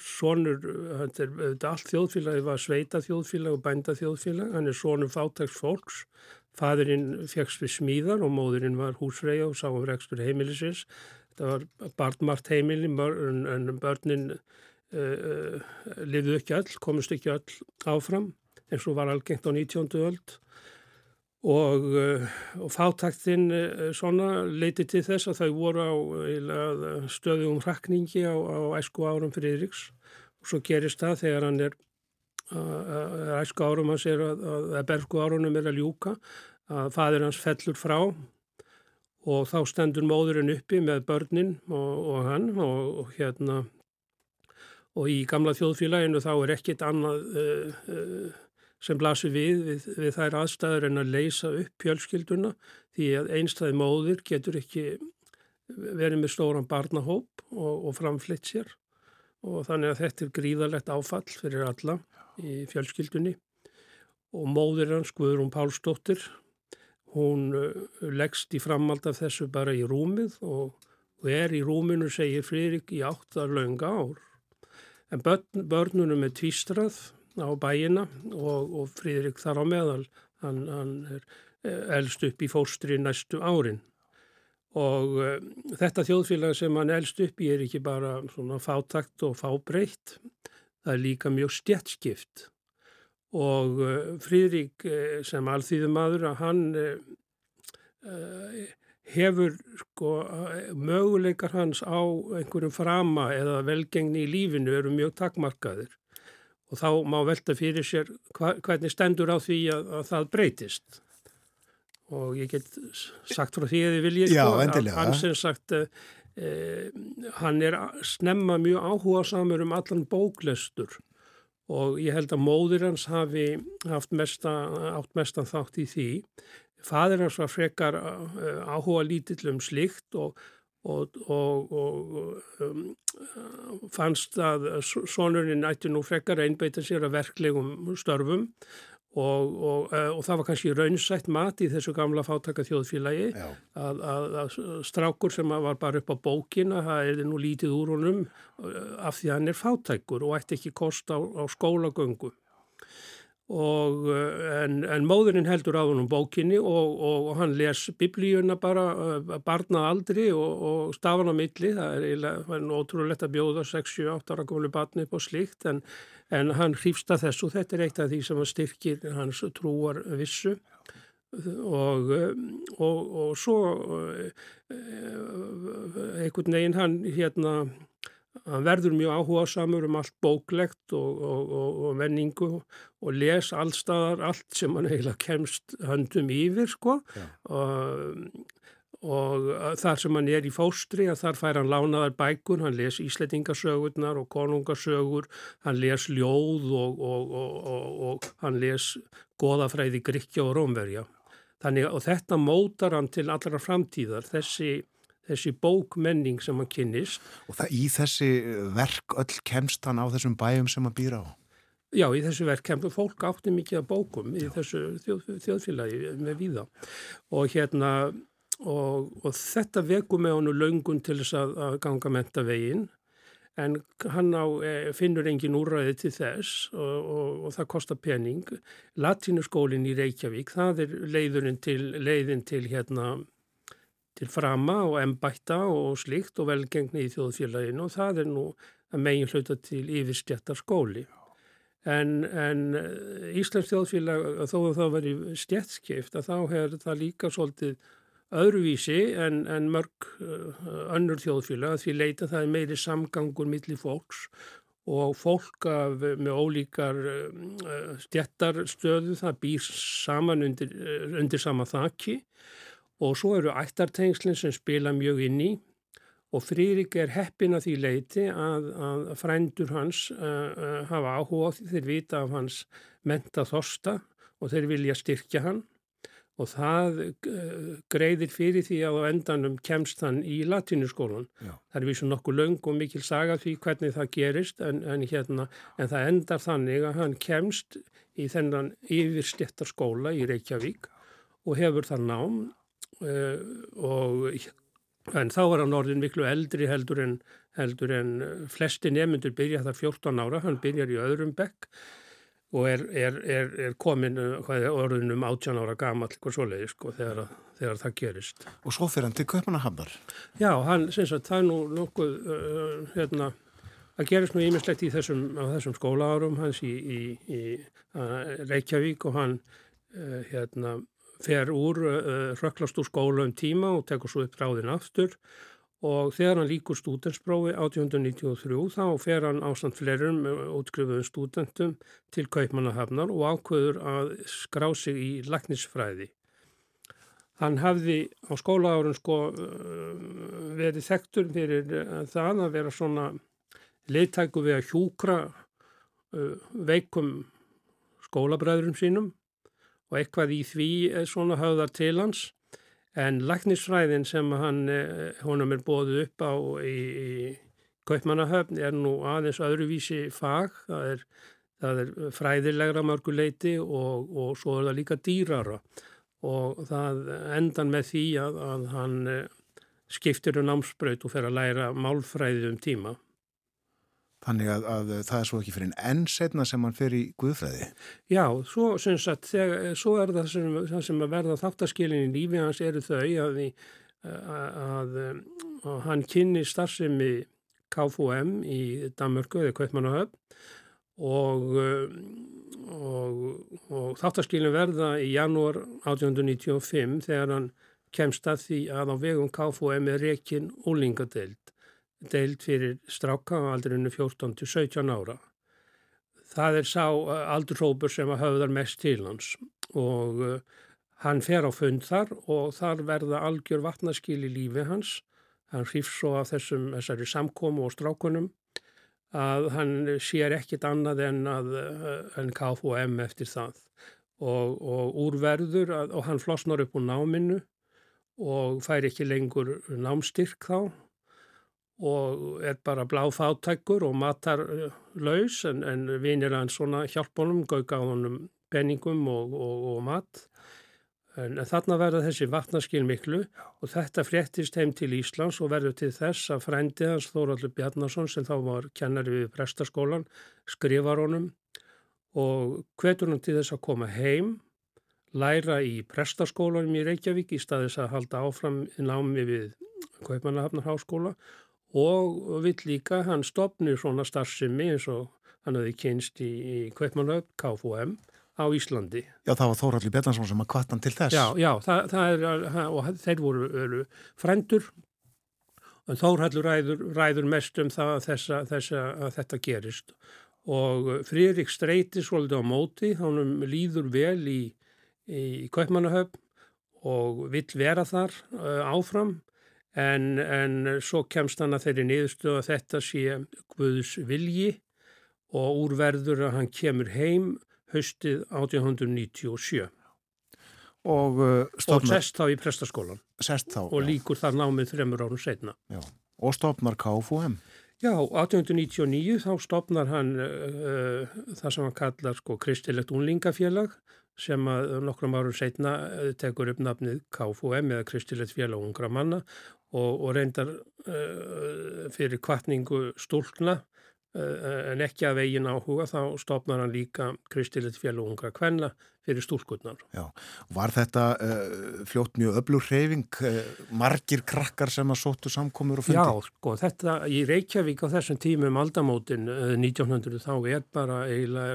Speaker 6: sonur, hann er allt þjóðfélagi var sveita þjóðfélag og bænda þjóðfélag, hann er sonur fátags fólks Fadurinn fegst við smíðar og móðurinn var húsreia og sá um rekstur heimilisins. Þetta var barnmart heimili en, börnin uh, lifðu ekki all, komist ekki all áfram eins og var algengt á 19. öld og, uh, og fátaktinn uh, svona leiti til þess að þau voru á uh, stöðum hrakningi á, á æsku árum Friðriks. Og svo gerist það þegar hann er æsku árum hans er að, að, að bergu árunum er að ljúka að fadir hans fellur frá. Og þá stendur móðurinn uppi með börnin og, og hann og, og hérna og í gamla þjóðfélaginu þá er ekkit annað uh, uh, sem blasir við, við við þær aðstæður en að leysa upp fjölskylduna því að einstæði móður getur ekki verið með stóran barnahóp og, og framflitt sér. Og þannig að þetta er gríðalegt áfall fyrir alla í fjölskyldunni. Og móður hans Guðrún Pálsdóttir hún uh, leggst í framald af þessu bara í rúmið og, er í rúminu segir Friðrik í áttar launga ár. En börn, börnunum er tvístrað á bæina og, og Friðrik þar á meðal hann, hann er eh, elst upp í fóstri næstu árin. Og uh, þetta þjóðfélag sem hann elst upp í er ekki bara svona fátakt og fábreytt það er líka mjög stjertskipt og uh, Fríðrik uh, sem alþýðumadur að hann uh, hefur sko möguleikar hans á einhverjum frama eða velgengni í lífinu eru mjög takmarkaður og þá má velta fyrir sér hva, hvernig stendur á því að, að það breytist. Og ég get sagt frá því að þið viljið
Speaker 1: sko, að
Speaker 6: hann sem sagt Eh, hann er snemma mjög áhuga samur um allan bóklestur og ég held að móður hans hafi haft mesta, átt mestan þátt í því. Fadir hans var frekar eh, áhuga lítill um slikt og, og, og, og um, fannst að sonurinn ætti nú frekar einbeita sér að verklegum störfum Og, og, eh, og það var kannski raunsætt mat í þessu gamla fátaka þjóðfélagi að, að, að strákur sem var bara upp á bókina, það er nú lítið úr honum eh, af því að hann er fátækur og ætti ekki kost á, á skólagöngu. Og, eh, en, en móðurinn heldur á húnum bókinni og, og hann les biblíuna bara uh, barnað aldri og, og stafan á milli, það er ótrúlegt að bjóða 6-7-8 ára komlu barni upp og slikt en, en hann hrýfsta þessu og þetta er eitt af því sem styrkir hans trúar vissu. Og, og svo einhvern veginn hann hérna hann verður mjög áhuga samur um allt bóklegt og, og, og, og menningu og les allstaðar allt sem hann eiginlega kemst höndum yfir sko. Og þar sem hann er í fóstri að þar fær hann lánaðar bækur, hann les íslettingasögurnar og konungasögur, hann les ljóð og hann les goðafræði Gríkja og Rómverja. Þannig að þetta mótar hann til allra framtíðar, þessi þessi bókmenning sem hann kynnist.
Speaker 1: Og það í þessi verk öll kemst hann á þessum bæjum sem hann býr á?
Speaker 6: Já, í þessu verk kemur fólk átti mikið af bókum í Já. þessu þjóð, þjóðfélagi með víða og hérna og, og þetta veku með hannu laungun til þess að, að ganga mentavegin en hann á, e, finnur engin úrræði til þess og, og, og það kostar pening. Latínuskólinn í Reykjavík, það er leiðurinn til, leiðin til hérna til frama og embætta og slíkt og velgengni í þjóðfélaginu og það er nú að megin hluta til yfirstjættar skóli. En, en eh, Íslands þjóðfélag, þó að það veri stjættskipt, að þá hefur það líka svolítið öðruvísi en, en mörg uh, önnur þjóðfélag því leita það er meiri samgangur millir fólks og fólk af, með ólíkar uh, stjættarstöðu það býr saman undir, undir sama þakki og svo eru ættartengslinn sem spila mjög inn í. Og Frýrik er heppin að því leiti að, að frændur hans uh, hafa áhuga því. Þeir vita af hans menta þosta og þeir vilja styrkja hann. Og það uh, greiðir fyrir því að á endanum kemst hann í latínuskólan. Það er vísu nokkuð laung og mikil saga því hvernig það gerist en, en, hérna, en það endar þannig að hann kemst í þennan yfirstjættarskóla í Reykjavík og hefur það nám og en þá var hann orðin miklu eldri heldur en, heldur en flesti nefnundur byrja þar 14 ára, hann byrjar í öðrum bekk og er, er, er, er komin orðinum 18 ára gamall eitthvað svoleiði sko þegar, þegar það gerist.
Speaker 1: Og svo fyrir hann til Kaupmannahafnar?
Speaker 6: Já, hann, að það er nú nokkuð, uh, hérna, það gerist nú ímislegt í þessum, þessum skólaárum hans í, í, í uh, Reykjavík og hann uh, hérna, fer úr, röklast úr skóla um tíma og tekur svo upp ráðin aftur og þegar hann líkur stúdensprófi 1893 þá fer hann ástand flerum útskrifuðum stúdentum til Kaupmannahafnar og ákveður að skrá sig í laknisfræði. Hann hafði á skólaárun sko verið þektur fyrir það að vera svona leittæku við að hjúkra veikum skólabræðurum sínum og eitthvað í því svona höfðar til hans. En læknisfræðin sem hann, eh, honum er bóðið upp á í, í Kaupmannahöfn er nú aðeins öðruvísi fag, það er, það er fræðilegra mörguleiti og, og svo er það líka dýrara. Og það endan með því að, að hann eh, skiptir um námsbraut og fer að læra málfræði um tíma.
Speaker 1: Þannig að, að það er svo ekki fyrir enn setna sem hann fer í Guðfræði?
Speaker 6: Já, svo, sagt, þegar, svo er það sem, það sem að verða þáttaskilin í lífi hans eru þau að, að, að hann kynni starfsemi KFUM í Danmörku eða Kaupmannahöfn og, og, og þáttaskilin verða í janúar 1895 þegar hann kemst að því að á vegum KFUM er rekin ólingadeild deild fyrir stráka á aldrinu 14 til 17 ára. Það er sá uh, aldurhópur sem að höfðar mest til hans og uh, hann fer á fund þar og þar verða algjör vatnaskil í lífi hans. Hann hrýfs svo af þessum þessari samkómu og strákunum að hann sér ekkit annað en, að, uh, en KFM eftir það og, og úrverður að, og hann flosnar upp úr náminu og fær ekki lengur námstyrk þá og er bara bláfátækkur og matarlaus en, en vinir hann svona hjálpunum, gauga á honum penningum og, og, og mat. En, þarna verða þessi vatnaskil miklu og þetta fréttist heim til Íslands og verður til þess að frændi hans Þóraldur Bjarnason sem þá var kennari við prestaskólan skrifar honum og hvetur hann til þess að koma heim, læra í prestaskólanum í Reykjavík í staðis að halda áfram námi við Kaupmannahafnar háskóla og vill líka hann stopni svona starfsemi eins og hann hefði kynst í, í Kveipmannöf, KFUM á Íslandi.
Speaker 1: Já, það var Þóraldur Bellansson sem að kvart hann til þess.
Speaker 6: Já, já, það, það er, og þeir voru, frendur og Þóraldur ræður, ræður mest um það að, þessa, þessa, að þetta gerist og Frýrik streyti svolítið á móti, hann líður vel í, í Kveipmannöf og vill vera þar uh, áfram en, en svo kemst hann að þeirri niðurstu að þetta sé Guðs vilji og úrverður að hann kemur heim höstið 1897
Speaker 1: og, uh,
Speaker 6: og sest þá í prestaskólan
Speaker 1: þá,
Speaker 6: og líkur þar námið þremur árum setna
Speaker 1: já. og stopnar KFUM
Speaker 6: Já, 1899 þá stopnar hann uh, það sem hann kallar sko kristilegt unlingafélag sem að nokkrum árum setna uh, tekur upp nafnið KFUM eða kristilegt félag ungra manna og, og reyndar uh, fyrir kvartningu stúlna en ekki að vegin áhuga þá stopnar hann líka Kristilegt fjallunga kvenna fyrir stúlkunnar.
Speaker 1: Já, var þetta uh, fljótt mjög öflug hreyfing, margir krakkar sem að sóttu samkomur og fundi?
Speaker 6: Já, sko, þetta í Reykjavík á þessum tímum aldamótin 1900 þá er bara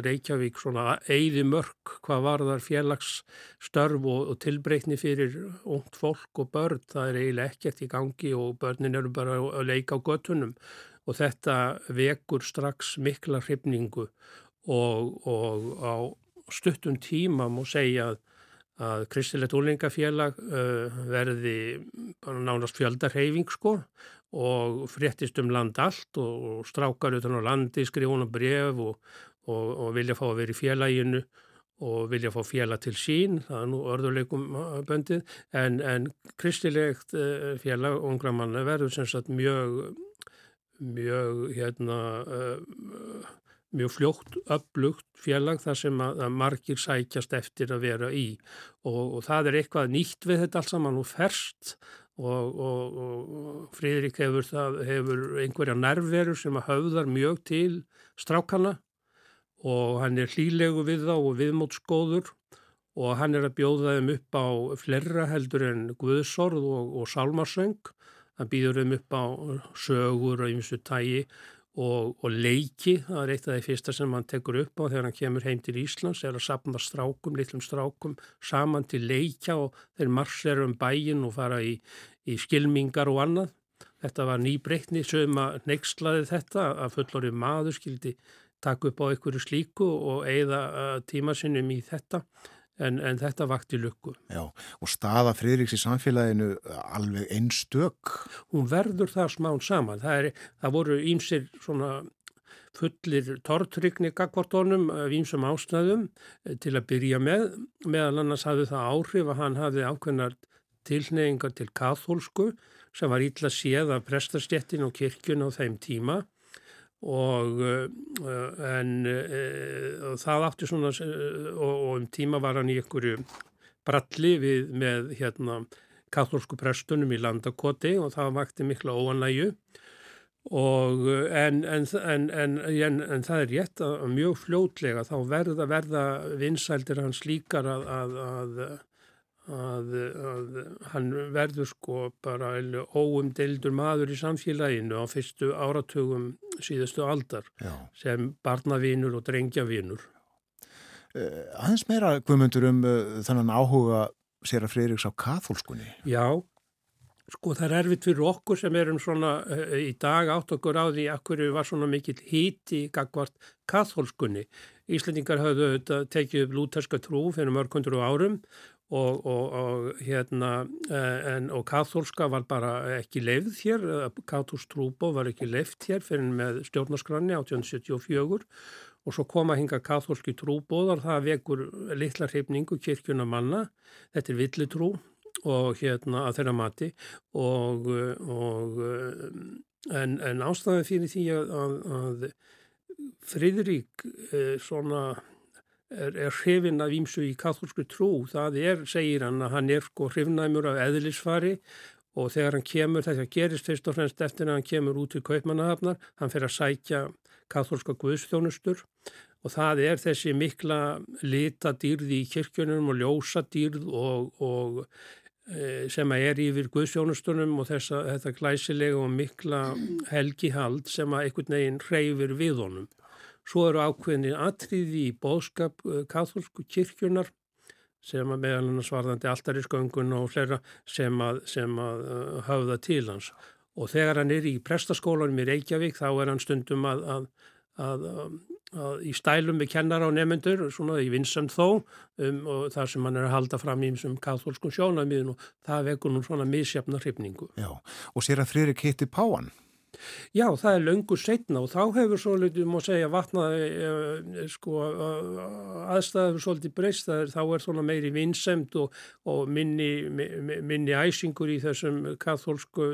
Speaker 6: Reykjavík svona eigði mörg hvað var þar félagsstörf og, og tilbreytni fyrir ungt fólk og börn, það er eiginlega ekkert í gangi og börnin eru bara að leika á göttunum og þetta vekur strax mikla hrifningu og, og á stuttum tíma múi segja að, að Kristilegt úlingafélag uh, verði nánast fjöldarheyfing sko og fréttist um land allt og, og strákar utan á landi, skrifuna bref og, og vilja fá að vera í félaginu og vilja fá fjela til sín, það er nú örðuleikum böndið, en, en kristilegt uh, félag ungra manna verður sem sagt mjög mjög hérna uh, mjög fljótt upplugt félag þar sem að, að margir sækjast eftir að vera í. Og, og það er eitthvað nýtt við þetta alls saman og ferst og, og, og Fríðrik hefur, það, hefur einhverja nerveru sem að höfðar mjög til strákana og hann er hlýlegu við þá og viðmótskóður og hann er að bjóða þeim upp á flerra heldur en Guðsorð og, og Hann býður þeim upp á sögur og ymsu tægi og, og leiki. Það er eitt af því fyrsta sem hann tekur upp á þegar hann kemur heim til Íslands er að sapna strákum, litlum strákum saman til leikja og þeir marseru um bæin og fara í, í skilmingar og annað. Þetta var nýbreytni sem að neykslaði þetta að fullorið maður skildi taka upp á einhverju slíku og eigða uh, tíma sinnum í þetta en, en þetta vakti lukku.
Speaker 1: Já, og staða Fridriks í samfélaginu alveg einstök.
Speaker 6: Hún verður það smán saman. Það, er, það voru ímsir svona fullir tortrykni gagvartónum af ímsum ásnæðum eh, til að byrja með. Meðal annars hafði það áhrif að hann hafði ákveðnar tilneyingar til kathólsku sem var ítla séð af prestastjettin og kirkjun á þeim tíma og uh, en uh, það átti svona og, og um tíma var hann í einhverju bralli við með hérna katholsku prestunum í landakoti og það vakti mikla óanægu og en, en, en, en það er rétt að mjög fljótlega þá verða verða vinsældir hans líkar að, að, að Að, að hann verður sko bara óumdeildur maður í samfélaginu á fyrstu áratugum síðustu aldar Já. sem barnavinur og drengjavinur.
Speaker 1: Uh, aðeins meira guðmundur um uh, þannan áhuga sér að Freiriks á kathólskunni.
Speaker 6: Já, sko það er erfitt fyrir okkur sem erum svona uh, í dag átt okkur á því að hverju var svona mikill híti gagvart kathólskunni. Íslendingar hafðu tekið upp lúterska trú fyrir mörgundur og árum Og, og, og, hérna, eh, en, og kathólska var bara ekki leifð hér, kathólsk trúbó var ekki leifð hér fyrir með stjórnarskranni 1874 og svo koma hinga kathólski trúbóðar, það vekur litla hrifningu kirkjuna manna, þetta er villitrú og hérna að þeirra mati. Og en, en ástæðan fyrir því að, að Fridrik eh, svona er, er hrifin af ímsu í katholsku trú. Það er, segir hann, að hann er sko hrifnæmur af eðlisfari og þegar hann kemur, þetta gerist fyrst og fremst eftir að hann kemur út til kaupmannahafnar, hann fer að sækja katholska guðstjónustur og það er þessi mikla lita dýrði í kirkjunum og ljósa dýrð og, og e, sem að er yfir guðstjónustunum og þessa, þetta glæsilega og mikla helgihald sem að einhvern veginn hreyfir við honum. Svo eru ákveðinni atriði í bóðskap eh, katholsku kirkjunar sem að meðal hann svarðandi alltarísköngun og flera sem að, sem að uh, höfða til hans. Og þegar hann er í prestaskólanum í Reykjavík þá er hann stundum að, að, að í stælum við kennar á nefnendur, svona í vinsam þó um, og þar sem hann er að halda fram í þessum katholskum sjónamiðin og það vekur nú svona misjafna hrifningu.
Speaker 1: Já, og sér að frýri kitti páan?
Speaker 6: Já, það er löngu setna og þá hefur svo litið, má segja, vatnaði eh, sko aðstæður svolítið breyst, þá er svona meiri vinsemt og, og minni, minni æsingur í þessum katholsku,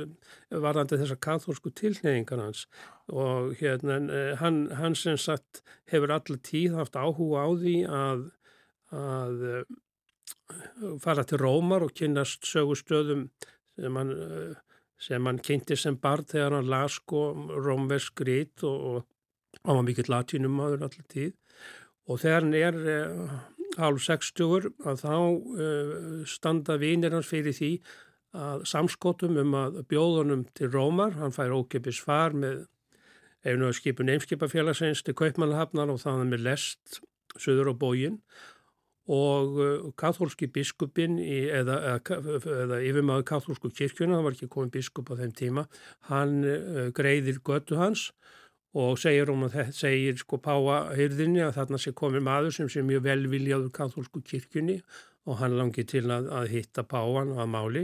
Speaker 6: varðandi þessar katholsku tilneyingar hans. Og hérna hann, hann sem sagt hefur allir tíð haft áhuga á því að, að eh, fara til Rómar og kynast sögustöðum sem hann sem hann kynnti sem barn þegar hann las sko rómversk rít og, hann var mikill latínumadur allir tíð. Og þegar hann er eh, hálf 60 að þá eh, standa vinir hans fyrir því að samskotum um að bjóðunum til Rómar, hann fær ókipis far með einu af skipun eimskipafélagsins til Kaupmannhafnar og það með lest söður á bógin og uh, katholski biskupin eða, eða, yfirmaður katholsku kirkjuna, það var ekki komin biskup á þeim tíma, hann uh, greiðir götu hans og segir um að segir sko páahyrðinni að þarna sé komið maður sem sé mjög velviljaður katholsku kirkjunni og hann langi til að, að hitta páan að máli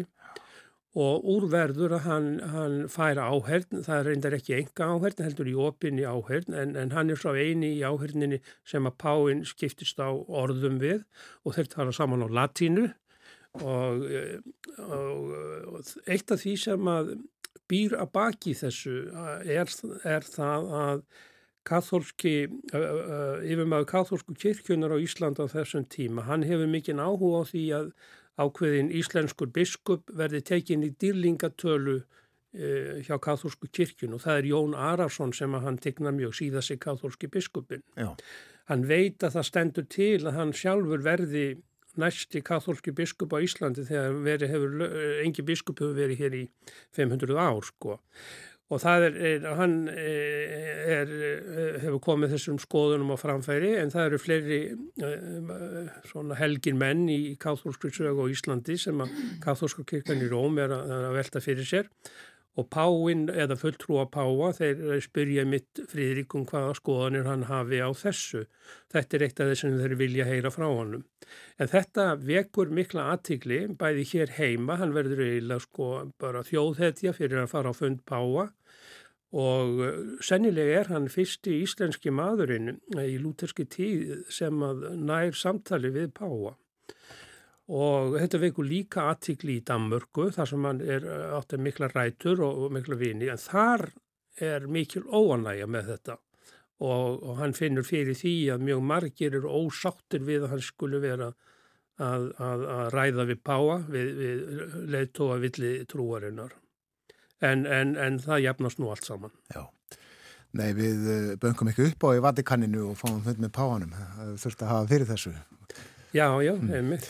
Speaker 6: og úrverður að hann, hann færa áhern, það reyndar ekki enga áhern, heldur í opinni áhern, en, en hann er svo eini í áherninni sem að Páinn skiptist á orðum við og þeir tala saman á latínu og, og, og eitt af því sem að býr að baki þessu er, er það að katholski, yfirmæðu katholsku kirkjunar á Íslanda á þessum tíma, hann hefur mikinn áhuga á því að ákveðin íslenskur biskup verði tekin í dýrlingatölu e, hjá katholsku kirkjun og það er Jón Ararsson sem að hann tegna mjög síða sig katholski biskupin. Já. hann veit að það stendur til að hann sjálfur verði næsti katholski biskup á Íslandi þegar hefur, engi biskup hefur verið hér í 500 ár sko og það er, er hann er, hefur komið þessum skoðunum á framfæri en það eru fleiri svona helgin menn í katholsku sögu á Íslandi sem að katholska kirkjan í Róm er að, að velta fyrir sér og Páinn eða fulltrúa Páa þeir spyrja mitt fríðrikum hvaða skoðanir hann hafi á þessu. Þetta er eitt af þess að þeir vilja heyra frá honum. En þetta vekur mikla aðtigli bæði hér heima, hann verður eiginlega sko bara þjóðhetja fyrir að fara á fund Páa og uh, sennilega er hann fyrsti íslenski maðurinn í lúterski tíð sem að nær samtali við Páa og þetta veikur líka aðtikli í Danmörku þar sem hann er áttið mikla rætur og, mikla vini en þar er mikil óanægja með þetta og, og hann finnur fyrir því að mjög margir eru ósáttir við að hann skulle vera að, að, að ræða við páa við, við leittóa villi trúarinnar en, en, en það jafnast nú allt saman.
Speaker 1: Já. Nei, við eh, böngum ekki upp á í Vatikanninu og fáum þund með páanum. Það þurfti að hafa fyrir þessu.
Speaker 6: Já, já, mm. einmitt.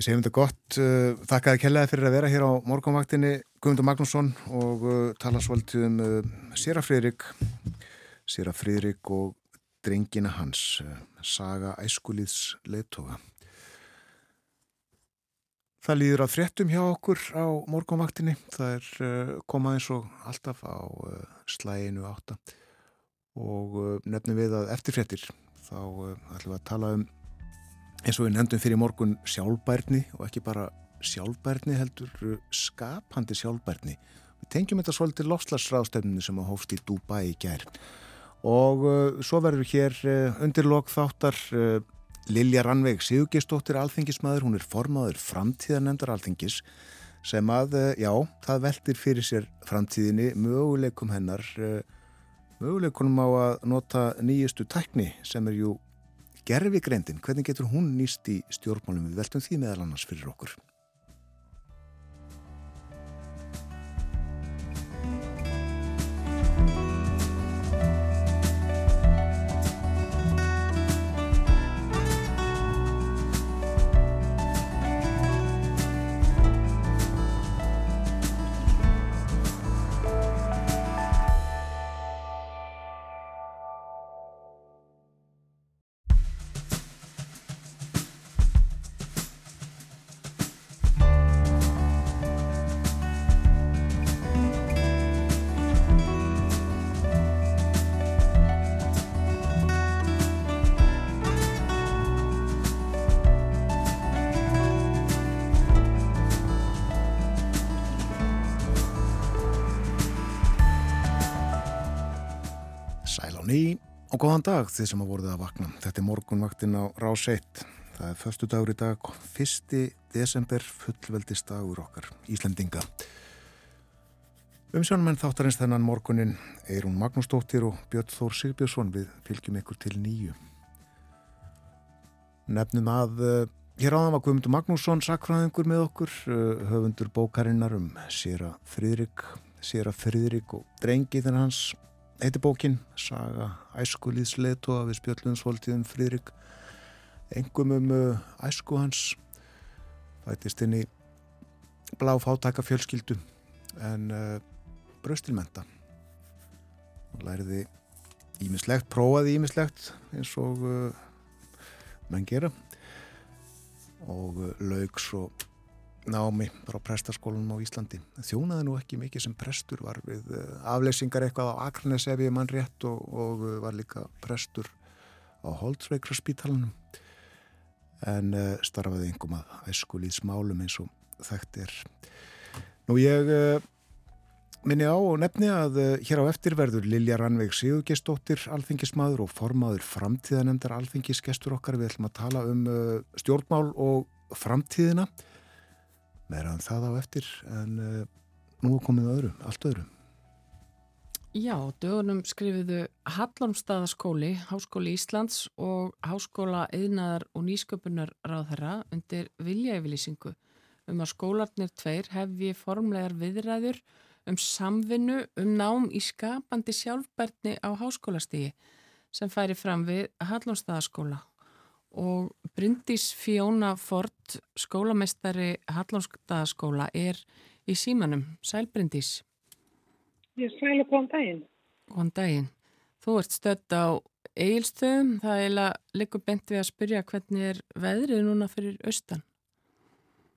Speaker 1: Við segjum þetta gott. Uh, þakkaði kellaði fyrir að vera hér á morgunvaktinni Guðmundur Magnússon og uh, tala svolítið um uh, Sýra Frýrik Sýra Frýrik og drengina hans Saga Æskulíðs leittóga Það líður að fréttum hjá okkur á morgunvaktinni það er komað eins og alltaf á slæginu átta og nefnum við að eftir fréttir þá ætlum við að tala um eins og við nefndum fyrir morgun sjálfbærni og ekki bara sjálfbærni heldur skapandi sjálfbærni. Við tengjum þetta svolítið lofslagsráðstöfninu sem að hófst í Dubai í gær og uh, svo verður hér uh, undirlokk þáttar uh, Lilja Rannveig Sigurgeistóttir alþingismæður, hún er formaður framtíðanemndar alþingis sem að, já, það veldir fyrir sér framtíðinni möguleikum hennar möguleikunum á að nota nýjustu tækni sem er jú gerfigreindin, hvernig getur hún nýst í stjórnmálum? Við veltum því meðal annars fyrir okkur Góðan dag þið sem að voruð að vakna. Þetta er morgunvaktin á Rás 1. Það er förstu dagur í dag, 1. desember, fullveldist dagur okkar, Íslendinga. Umsjónumenn þáttarins þennan morgunin er hún Magnúsdóttir og Björn Þór Sigbjörnsson við fylgjum ykkur til nýju. Nefnum að uh, hér áðan var Guðmundur Magnússon sakfræðingur með okkur, uh, höfundur bókarinnar um Sýra Fridrik, Sýra Fridrik og drengiðin hans heitir bókin Saga æskulíðsleitoa við spjöllunnsvoltíðum Fridrik engum um uh, æsku hans. Fætist inn í blá fátæka fjölskyldu en uh, bröstilmenta og læriði ímislegt, prófaði ímislegt eins og uh, menn gera. Og uh, laugs og námi frá prestaskólanum á Íslandi. Þjónaði nú ekki mikið sem prestur, var við eh, afleysingar eitthvað á Akranes ef ég mann rétt og, og eh, var líka prestur á Holtzveikra spítalunum en uh, starfaði yngum að æskulíðs málum eins og þekkt er. Nú ég uh, minni á og nefni að uh, hér á eftir verður Lilja Rannveig Sigurgestóttir alþingismadur og formaður framtíðanemndar alþingisgestur okkar. Við ætlum að tala um stjórnmál og framtíðina meira en um það á eftir en uh, nú komið öðru, allt öðru.
Speaker 2: Já, dögunum skrifiðu Hallormstaðaskóli, Háskóli Íslands og Háskóla Eðnaðar og Nýsköpunar ráðherra undir viljæfylýsingu um að skólarnir tveir hefði formlegar viðræður um samvinnu um nám í skapandi sjálfbærtni á háskólastígi. sem færi fram við Hallónstaðaskóla og Bryndís Fjóna Ford, skólameistari Hallónstaðaskóla, er í símanum. Sæl Bryndís.
Speaker 7: Ég sæl og góðan daginn.
Speaker 2: Góðan daginn. Þú ert stödd á eigilstöðum. Það er líka bent við að spyrja hvernig er veðrið núna fyrir austan?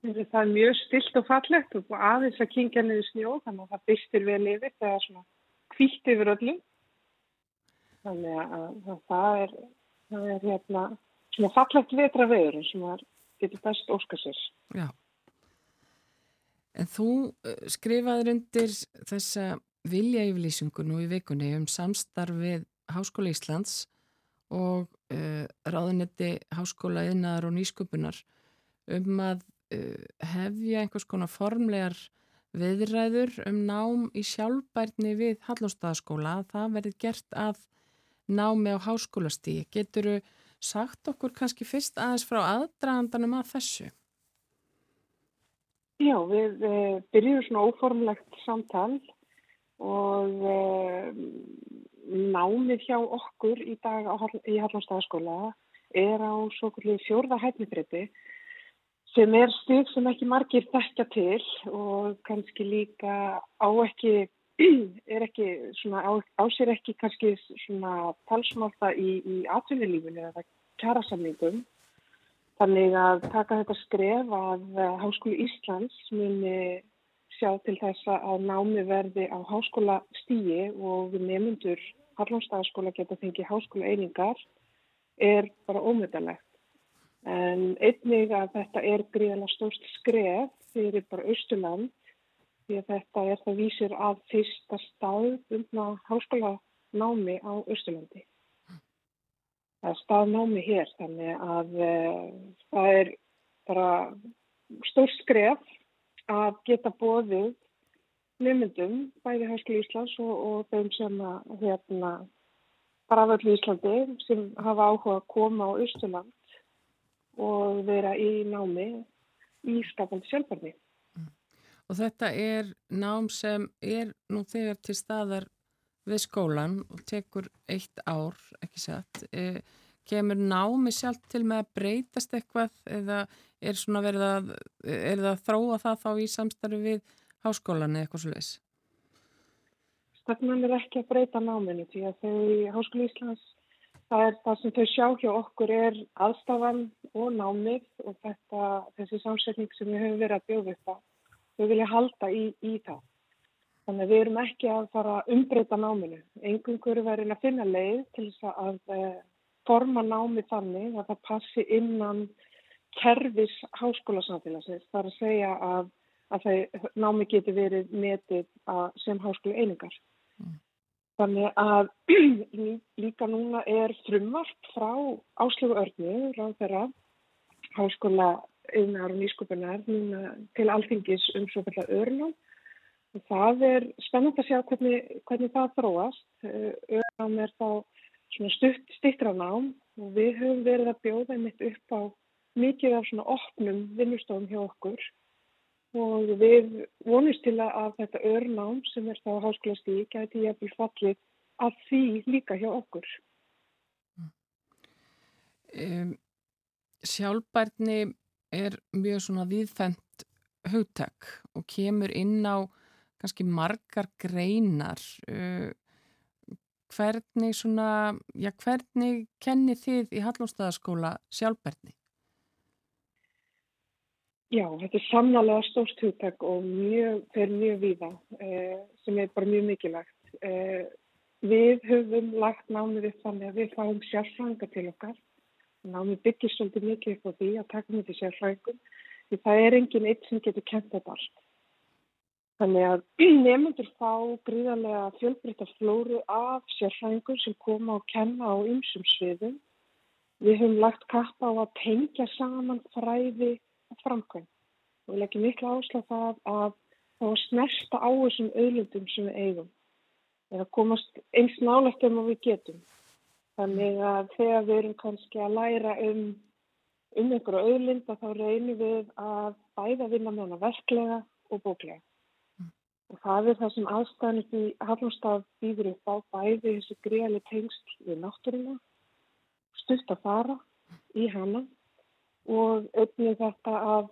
Speaker 7: Það er mjög stilt og fallegt og aðeins að kingja niður snjó þannig að það byrstir vel yfir það er svona kvílt yfir öllum þannig að, að það er það er hérna svona fallegt vetra veður sem það getur best óska sér.
Speaker 2: Já. En þú eh, skrifaður undir þessa vilja yfirlýsingu nú í vikunni um samstarfið Háskóla Íslands og uh, ráðunetti Háskóla Yðnaðar og Nýsköpunar um að uh, hefja einhvers konar formlegar viðræður um nám í sjálfbærni við Hallóstaðaskóla að það verði gert að námi á háskólastíi. Getur þú sagt okkur kannski fyrst aðeins frá aðdragandanum að þessu?
Speaker 7: Já, við eh, byrjum svona óformlegt samtal og eh, námið hjá okkur í dag á, í Hallóstaðaskóla er á svo fjórða hæfnibreytti sem er stík sem ekki margir þekkja til og kannski líka á ekki, <clears throat> er ekki svona, á, á sér ekki kannski svona talsmálta í, í atvinnulífinu eða kjærasamningum. Þannig að taka þetta skref að Háskóli Íslands muni sjá til þess að námi verði á háskóla stíi og nefnundur Hallónstæðaskóla geta fengið háskóla einingar er bara ómyndalegt. En einnig að þetta er gríðalega stórst skref fyrir bara Östurland því að þetta er það vísir að fyrsta staðbundna háskóla námi á Östurlandi. Það er staðnámi hér þannig að e, það er bara stórst skref að geta bóðið nefnundum bæði Háskóli Íslands og, og þeim sem að hérna bara af öllu Íslandi sem hafa áhuga að koma á Östurland og vera í námi í skapandi sjálfbarni.
Speaker 2: Og þetta er nám sem er nú þegar til staðar við skólan og tekur eitt ár, ekki satt. E, kemur námi sjálf til með að breytast eitthvað eða er svona verið að, er það að þróa það þá í samstarfi við háskólan eða eitthvað slúðis?
Speaker 7: Stefnan er ekki að breyta náminu því að þau Háskóli Íslands Það er það sem þau sjá hjá okkur er aðstafan og námið og þetta, þessi samsetning sem við höfum verið að bjóða upp á. Þau vilja halda í, í það. Þannig að við erum ekki að fara að umbreyta náminu. Engungur er verið að finna leið til þess að, að eh, forma námið þannig að það passi innan kervis háskólasamfélagsins. Það er að segja að, að það, námi getur verið metið sem háskóla einingar. Mm. Þannig að <clears throat> líka núna er frumvart frá áslögu örnu, ráð þeirra, háskóla yfirnar og nýskupunar til alþingis um svo kallar örnum. Það er spennand að sjá hvernig, hvernig það þróast. Örnum er þá stutt stittra nám og við höfum verið að bjóða mitt upp á mikið af svona opnum vinnustofum hjá okkur og við vonumst til að þetta örnám sem er þá háskóla stík gæti ég að bli fallið að því líka hjá okkur.
Speaker 2: Um, sjálfbærni er mjög svona viðfendt hugtak og kemur inn á kannski margar greinar. Uh, hvernig svona, já hvernig kenni þið í Hallóstaðaskóla sjálfbærni?
Speaker 7: Já, þetta er samnálega stórt hugtak og mjög, fyrir mjög víða eh, sem er bara mjög mikilvægt. Eh, við höfum lagt námið þannig að við fáum sérfranga til okkar. Námið byggir svolítið mikið upp á því að taka með því sérfrangum því það er enginn eitt sem getur kent þetta allt. Þannig að <clears throat> nefnundur fá gríðarlega fjölbreytta flóru af sérfrangum sem koma og kenna á ymsum sviðum. Við höfum lagt kappa á að tengja saman fræði framkvæm og við leggjum miklu áherslu á það að þá snersta á þessum auðlundum sem við eigum eða komast eins nálagt um að við getum þannig að þegar við erum kannski að læra um um einhverju auðlind að þá reynum við að bæða vinna með hana verklega og bóklega. Og það er það sem aðstæðan upp í Hallumstað býður upp á bæði þessi greiðali tengst við náttúruna, stutt að fara í hana og auðvitað þetta að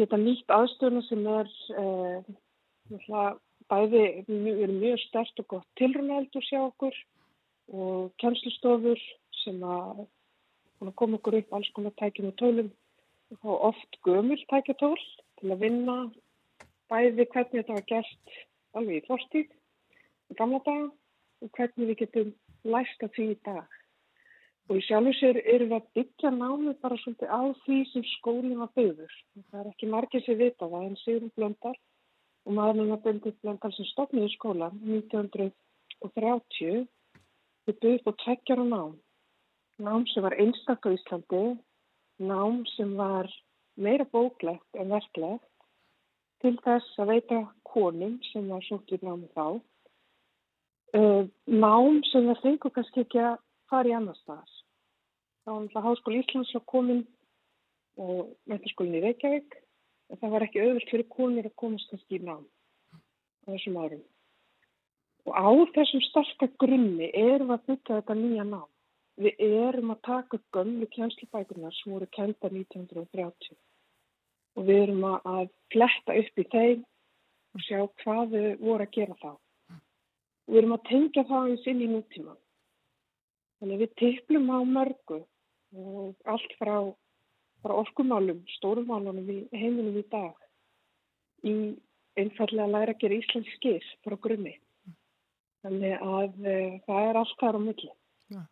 Speaker 7: geta nýtt aðstöðuna sem er uh, bæði er mjög stert og gott tilrunaldur sjá okkur og kjænslustofur sem að koma okkur upp alls konar tækjum og tólum og oft gömul tækjatól til að vinna bæði hvernig þetta var gert alveg í fórstík í gamla daga og hvernig við getum læst að því í dag. Og í sjálf og sér erum við að byggja námi bara svolítið á því sem skólinn var byggður. Það er ekki margir sem vita það en Sigur Blöndal og maðurinn að Bendit Blöndal sem stopniði skólan 1930 við byggðum og tveggjara nám. Nám sem var einstak á Íslandi, nám sem var meira bóklegt en verklegt til þess að veita konum sem var við námi þá. Uh, nám sem það fengur kannski ekki að fara í annar staðar. Það var náttúrulega Háskóli Íslands að komin og mentaskólinn í Reykjavík og það var ekki auðvilt fyrir konir að komast kannski í nám á þessum árum. Og á þessum starka grunni erum við að byggja þetta nýja nám. Við erum að taka gömlu kjænslubækunar sem voru kenda 1930 og við erum að fletta upp í þeim og sjá hvað við vorum að gera þá. Og við erum að tengja það eins inn í nútíma. Þannig að við tiplum á mörgu og allt frá, frá orkumálum, stórumálunum í heiminum í dag í einfallega að læra að gera Íslands skýr frá grunni. Þannig að e, það er allt þar á milli.
Speaker 2: Ja.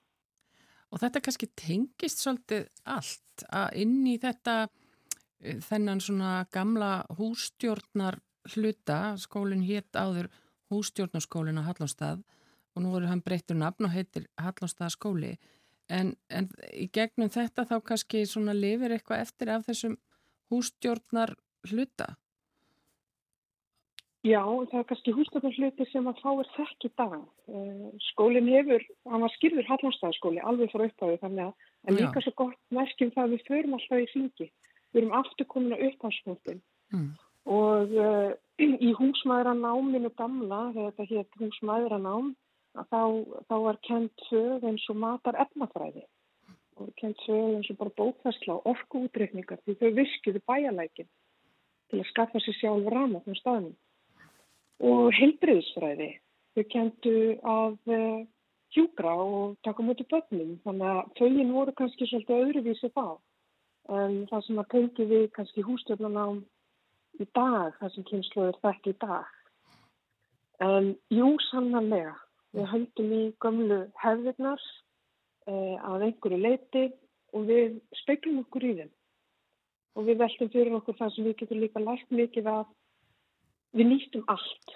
Speaker 2: Og þetta kannski tengist svolítið allt að inn í þetta e, þennan svona gamla hústjórnar hluta, skólinn hétt áður hústjórnarskólinn á Hallóstað og nú voru hann breyttur nafn og heitir Hallóstað skóli en, en í gegnum þetta þá kannski svona lifir eitthvað eftir af þessum hústjórnar hluta?
Speaker 7: Já, það er kannski hústjórnarhluti sem að fáir þekk í dag. Skólinn hefur, hann var skýrður Hallóstaðskóli alveg frá upphæðu þannig að en líka svo gott merkjum það að við förum alltaf í syngi. Við erum aftur komin á upphæðsfóttin mm. og uh, <clears throat> í húsmaðuranáminu gamla, þegar þetta hétt húsmaðuranám, þá, þá var kent sög eins og matar efnafræði og kent sög eins og bara bókværsla og orku útreikningar því þau viskiðu bæjalækin til að skaffa sér sjálf rama á staðnum. Og heilbriðsfræði, þau kentu að uh, hjúgra og taka mútið börnum þannig að þauðin voru kannski svolítið öðruvísi þá en það sem að tengi við kannski hústjórnarnám í dag, það sem kynsluður þekk í dag. En jú, sannanlega, við höldum í gömlu hefðirnar eh, að einhverju leiti og við speiklum okkur í þeim. Og við veltum fyrir okkur það sem við getum líka lært mikið að við nýstum allt.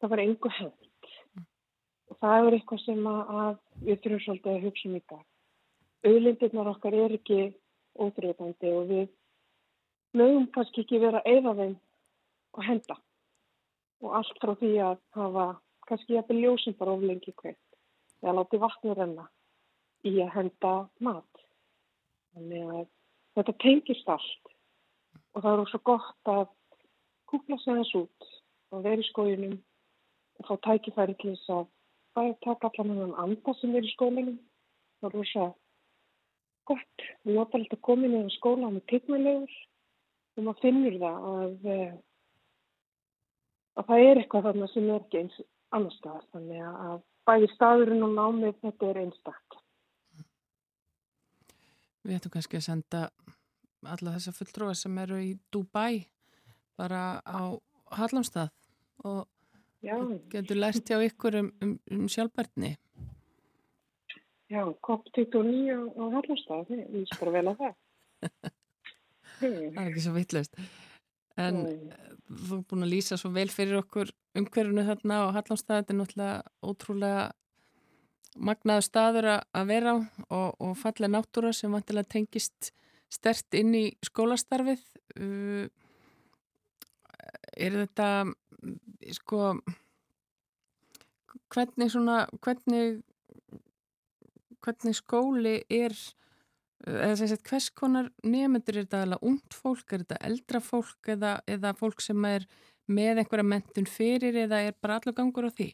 Speaker 7: Það var einhver hefð. Og það er eitthvað sem að við þurfum svolítið að hugsa um í dag. Auðlindirnar okkar er ekki óþrjóðandi og við mögum kannski ekki vera eða þeim og henda og allt frá því að hafa kannski jafnvel ljósum bara oflengi kveikt eða láti vatni renna í að henda mat þannig að þetta tengist allt og það er ósað gott að kúpla sig þess út og vera í skójunum og fá tækifæri til þess að bara taka allan hann anda sem er í skólinum það er ósað gott við notar alltaf komin í skóla með tiggmælegur og maður finnur það að, eh, að það er eitthvað þarna sem er ekki eins annars staðar þannig að bæði staðurinn og námið þetta er einstaktt.
Speaker 2: Við ættum kannski að senda alla þessa fulltrúar sem eru í Dubai bara á Hallamstað og Já. getur lært hjá ykkur um, um, um sjálfbærtni.
Speaker 7: Já, COP29 á Hallamstað, ég spara vel að það. <laughs>
Speaker 2: það er ekki svo vittlust en Nei. þú er búin að lýsa svo vel fyrir okkur umhverfunu þarna og Hallandstæði þetta er náttúrulega ótrúlega magnaðu staður að vera á og, og falla náttúra sem vantilega tengist stert inn í skólastarfið uh, er þetta sko hvernig svona hvernig hvernig skóli er eða þess að hvers konar nefnendur er þetta alveg ungt fólk, er þetta eldra fólk eða, eða fólk sem er með einhverja mentun fyrir eða er bara allur gangur á því?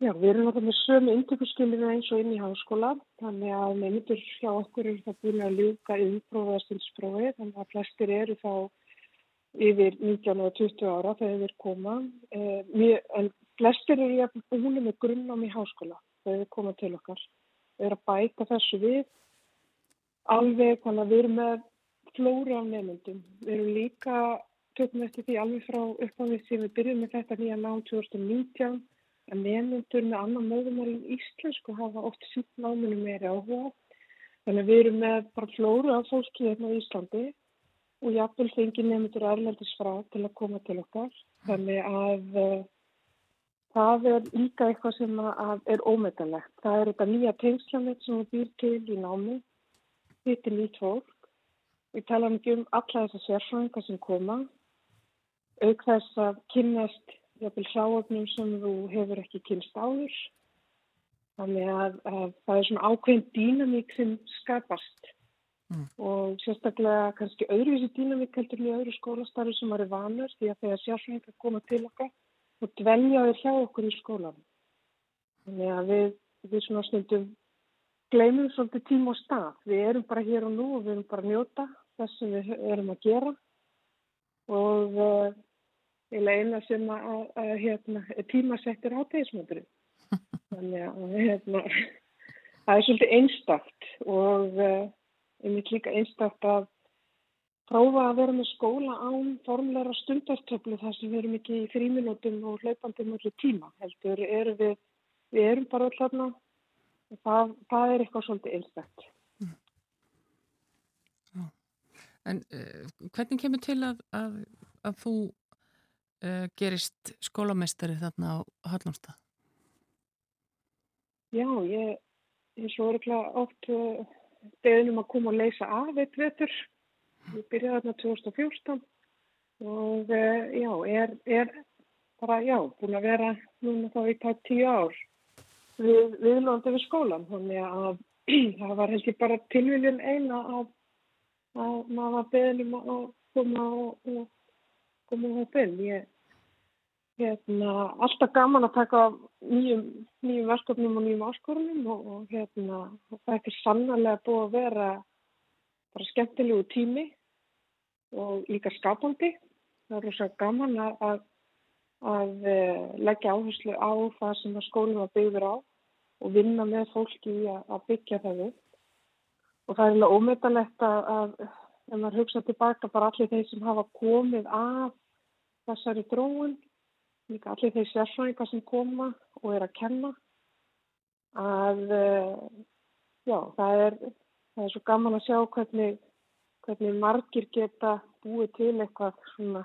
Speaker 7: Já, við erum náttúrulega með sömu indökuskilinu eins og inn í háskóla, þannig að nefndur hjá okkur eru það búin að ljúka yfirprófaða stundsprófi, þannig að flestir eru þá yfir 19 og 20 ára þegar þeir koma. Eh, mjög, en flestir eru búin með grunnám í háskóla þegar þeir koma til okkar. Við erum að bæta þessu við alveg, þannig að við erum með flóri af nefndum. Við erum líka, tökum eftir því alveg frá uppáðið sem við byrjum með þetta nýja nám 2019 að nefnendur með annan móðumál í íslensku hafa oft sínt náminu meiri áhuga. Þannig að við erum með bara flóru af fólki hérna á Íslandi og jafnvel fengi nefnendur erlendis frá til að koma til okkar. Þannig að uh, það er líka eitthvað sem er ómetanlegt. Það er þetta nýja tengslanett sem við býr til í námi. Þetta er nýtt fólk. Við talaðum ekki um alla þessar sérfrænga sem koma. Auk þess að kynast jafnvel hráöfnum sem þú hefur ekki kynst áður. Þannig að, að það er svona ákveðin dýnamík sem skapast mm. og sérstaklega kannski öðruvísi dýnamík heldur í öðru skólastarfi sem eru vanur því að þegar sérfræðingar koma til okkar og dvelja þér hjá okkur í skólan. Þannig að við, við svona stundum gleymum svolítið tíma og stað. Við erum bara hér og nú og við erum bara að njóta þess sem við erum að gera og uh, eða eina sem að, að hérna, tímasettir á tegismöndurinn. <laughs> Þannig að hérna, <laughs> það er svolítið einstakt og uh, einmitt líka einstakt að prófa að vera með skóla án formleira stundartöflu þar sem við erum ekki í fríminútum og hlaupandi möllu tíma. Heldur erum við, við erum bara alltaf þarna og það, það er eitthvað svolítið einstakt. Mm.
Speaker 2: En uh, hvernig kemur til að, að, að þú uh, gerist skólamestari þarna á Hallómstað?
Speaker 7: Já, ég, ég svo öruglega oft uh, beðnum að koma og leysa af eitt vetur. Ég byrjaði þarna 2014 og uh, já, er, er bara, já, búin að vera núna þá í tætt tíu ár við, viðlóðandi við skólan. Þannig að <clears throat> það var held ég bara tilviljun eina að, að maður var beðnum að koma og koma á hópin. Ég hérna, alltaf gaman að taka nýjum, nýjum verkefnum og nýjum áskorunum og, og hérna, það er ekki sannarlega búið að vera bara skemmtilegu tími og líka skapandi. Það er rosa gaman að, að, að eh, leggja áherslu á það sem skólinn var byggður á og vinna með fólki að byggja það upp. Og það er alveg ómetalegt að, að ef maður hugsa tilbaka bara allir þeir sem hafa komið af þessari dróun líka allir þeir sérfræðingar sem koma og er að kenna að eh, já, það er, það er svo gaman að sjá hvernig, hvernig margir geta búið til eitthvað svona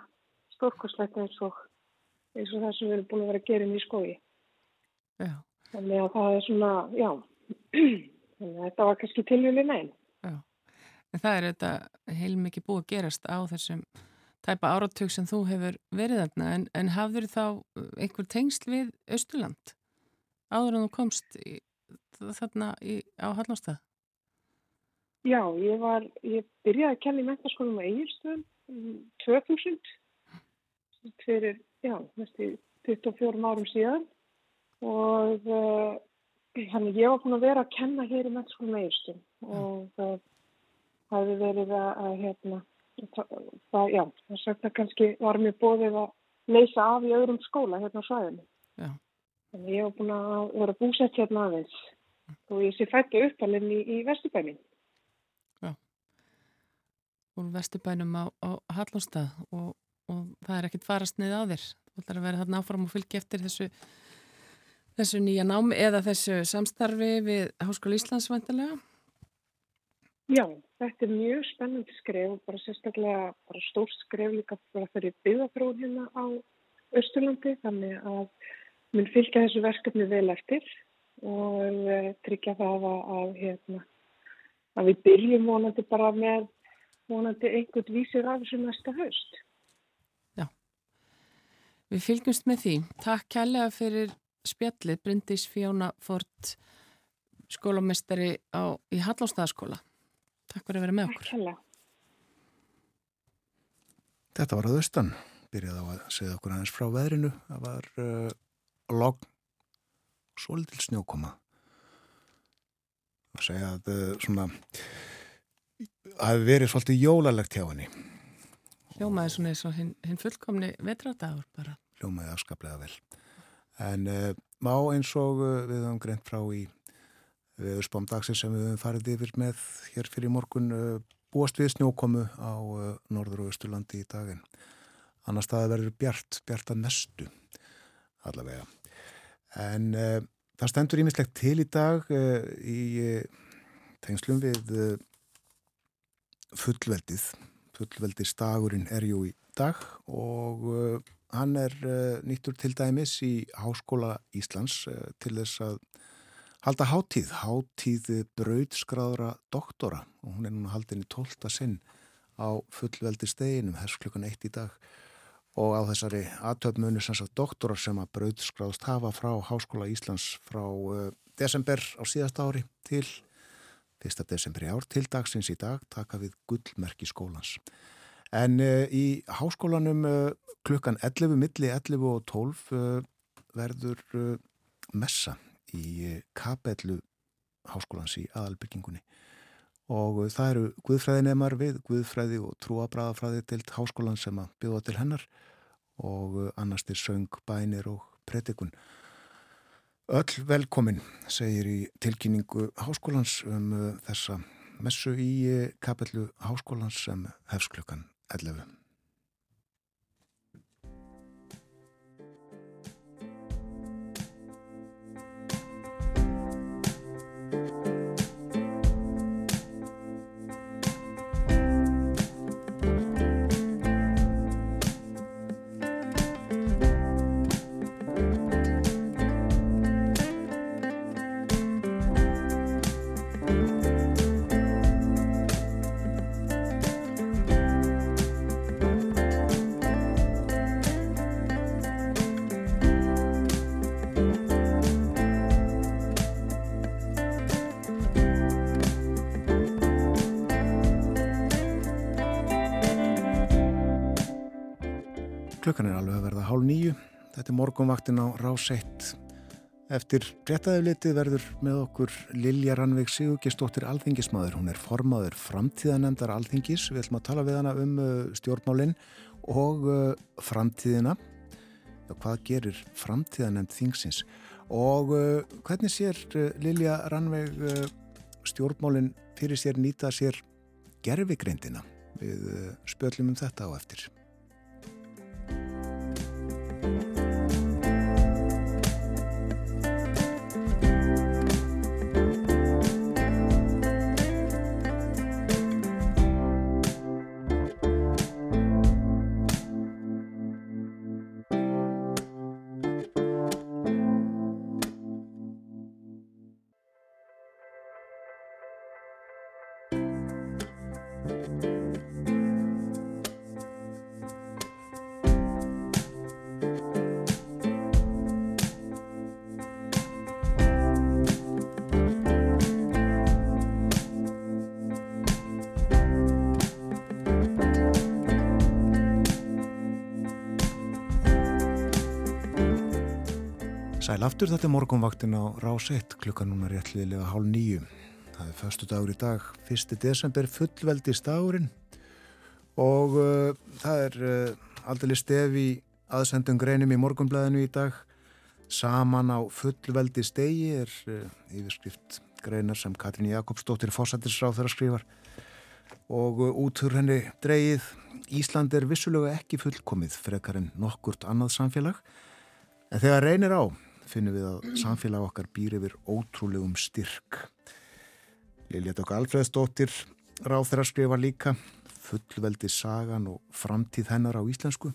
Speaker 7: stórkoslegt eins og, eins og það sem við erum búin að vera að gera inn í skói. Já. Þannig að það er svona, já, <clears throat> þetta var kannski tilvíli neinn. Já,
Speaker 2: en það er þetta heilmikið búið að gerast á þessum tæpa áratug sem þú hefur verið þarna en, en hafður þá uh, einhver tengsl við Östurland áður en þú komst í, þarna í, á Hallnastað?
Speaker 7: Já, ég var, ég byrjaði að kenna í mentarskólum á Egilstöðum 2000 fyrir, já, næstu 24 árum síðan. Og uh, þannig ég var búin að vera að kenna hér í mentarskólum á Egilstöðum og það hefði verið að, að hérna það, já, þess að það kannski var mér bóðið að leysa af í öðrum skóla hérna á svæðinu. Já. Þannig ég hef búin að vera búsett hérna aðeins og ég sé fætti uppalinn í, í Vesturbænin. Já.
Speaker 2: Úr Vesturbænum á, á Hallóstað og, og það er ekkit farast niður á þér. Þú ætlar að vera þarna áfram og fylgja eftir þessu, þessu nýja námi eða þessu samstarfi við Háskóla Íslands vantilega?
Speaker 7: Já, þetta er mjög spennandi skref og bara sérstaklega bara stór skref líka bara fyrir byggðafróð hérna á Östurlandi þannig að mun fylgja þessu verkefni vel eftir og uh, tryggja það að, að, hérna, að við byrjum vonandi bara með vonandi einhvern vísir af þessu næsta haust.
Speaker 2: Já, við fylgjumst með því. Takk kærlega fyrir spjallið Bryndis Fjóna Ford skólamestari í Hallástaðaskóla. Takk fyrir að vera með okkur.
Speaker 7: Takk
Speaker 1: Þetta var að austan, byrjaði á að segja okkur aðeins frá veðrinu. Það var uh, logg, svo litil snjókoma. Það segja að uh, svona, það hefði verið svolítið jólalegt hjá henni.
Speaker 2: Hljómaði svona eins og hinn, hinn fullkomni vetradagur bara.
Speaker 1: Hljómaði afskaplega vel. En uh, má eins og uh, við höfum greint frá í viðspám dagsins sem við höfum farið yfir með hér fyrir morgun uh, búast við snjókomu á uh, norður og austurlandi í daginn. Annars það verður bjart, bjart að mestu allavega. En uh, það stendur ímislegt til í dag uh, í tengslum við uh, fullveldið. Fullveldistagurinn er jú í dag og hann er nýttur til dæmis í Háskóla Íslands til þess að halda hátíð, hátíð brauðskráðra doktora og hún er núna haldin í tólta sinn á fullveldi steginum, hers klukkan eitt í dag og á þessari aðtöfmunu sem sagt doktorar sem að brauðskráðst hafa frá Háskóla Íslands frá uh, desember á síðast ári til 1. desember í ár til dagsins í dag taka við gullmerki skólans. En uh, í háskólanum uh, klukkan 11, milli 11 og 12 uh, verður messa í kapellu háskólans í aðalbyggingunni og það eru guðfræðinemar við guðfræði og trúabræðafræði til háskólan sem að bjóða til hennar og annars til söng, bænir og predikun. Öll velkomin, segir í tilkynningu háskólans um þessa messu í kapellu háskólans sem hefst klukkan 11. Klukkan er alveg að verða hálf nýju. Þetta er morgunvaktin á Rás 1. Eftir réttaðuflitið verður með okkur Lilja Rannveig Sigurgestóttir Alþingismadur. Hún er formaður framtíðanemdar Alþingis. Við ætlum að tala við hana um uh, stjórnmálinn og uh, framtíðina. Hvað gerir framtíðanemd þingsins? Og uh, hvernig sér Lilja Rannveig stjórnmálinn fyrir sér nýta sér gerfigreindina? Við spjöllum um þetta á eftir. Aftur þetta er morgunvaktin á Rás 1 klukkan núna réttliðilega hálf nýju. Það er förstu dagur í dag, 1. desember, fullveldi stagurinn og uh, það er uh, aldrei stef í aðsendum greinum í morgunblæðinu í dag. Saman á fullveldi stegi er uh, yfirskrift greinar sem Katrín Jakobsdóttir fósættisráð þeirra skrifar og út úr henni dreyið Ísland er vissulega ekki fullkomið frekar en nokkurt annað samfélag en þegar reynir á finnum við að samfélag okkar býr yfir ótrúlegum styrk. Lilja Dökk Alfreðsdóttir ráð þeirra skrifa líka fullveldi sagan og framtíð hennar á íslensku.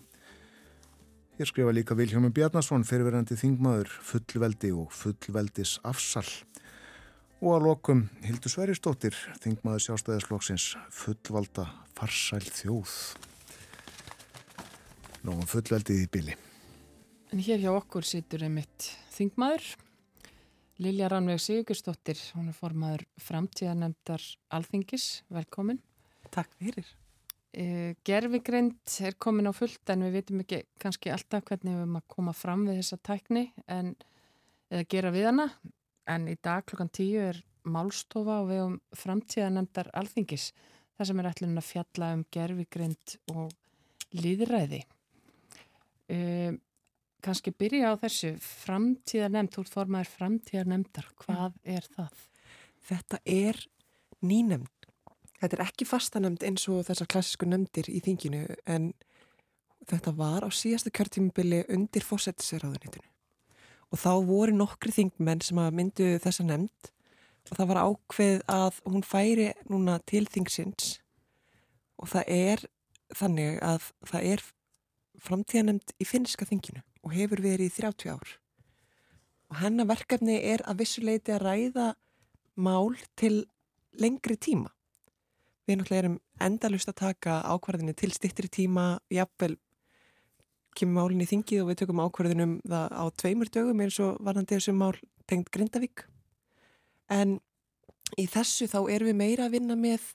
Speaker 1: Hér skrifa líka Viljómi Bjarnason fyrirverandi þingmaður fullveldi og fullveldis afsal og að lokum Hildur Sveristóttir þingmaður sjálfstæðisflokksins fullvalda farsæl þjóð. Nóum fullveldið í bili.
Speaker 2: En hér hjá okkur situr einmitt þingmaður, Lilja Rannveig Sigurstóttir, hún er formaður framtíðanemdar Alþingis, velkomin.
Speaker 8: Takk fyrir.
Speaker 2: Uh, gerfigreind er komin á fullt en við veitum ekki kannski alltaf hvernig við erum að koma fram við þessa tækni en eða gera við hana en í dag klokkan tíu er málstofa og við um framtíðanemdar alþingis þar sem er ætlun að fjalla um gerfigreind og líðræði uh, kannski byrja á þessu framtíðanemd, þú formaður framtíðanemdar, hvað er það?
Speaker 8: Þetta er nýnemd Þetta er ekki fastanemnd eins og þessar klassísku nemndir í þinginu en þetta var á síðasta kjörtímubili undir fósettisraðunitinu. Og þá voru nokkri þingmenn sem myndu þessa nemnd og það var ákveð að hún færi núna til þingsins og það er þannig að það er framtíðanemnd í finniska þinginu og hefur verið í 30 ár. Og hennar verkefni er að vissuleiti að ræða mál til lengri tíma við náttúrulega erum endalust að taka ákvarðinni til stittri tíma, jafnvel kemur málinn í þingið og við tökum ákvarðinum það á tveimur dögum eins og varðandi þessum mál tengt Grindavík. En í þessu þá erum við meira að vinna með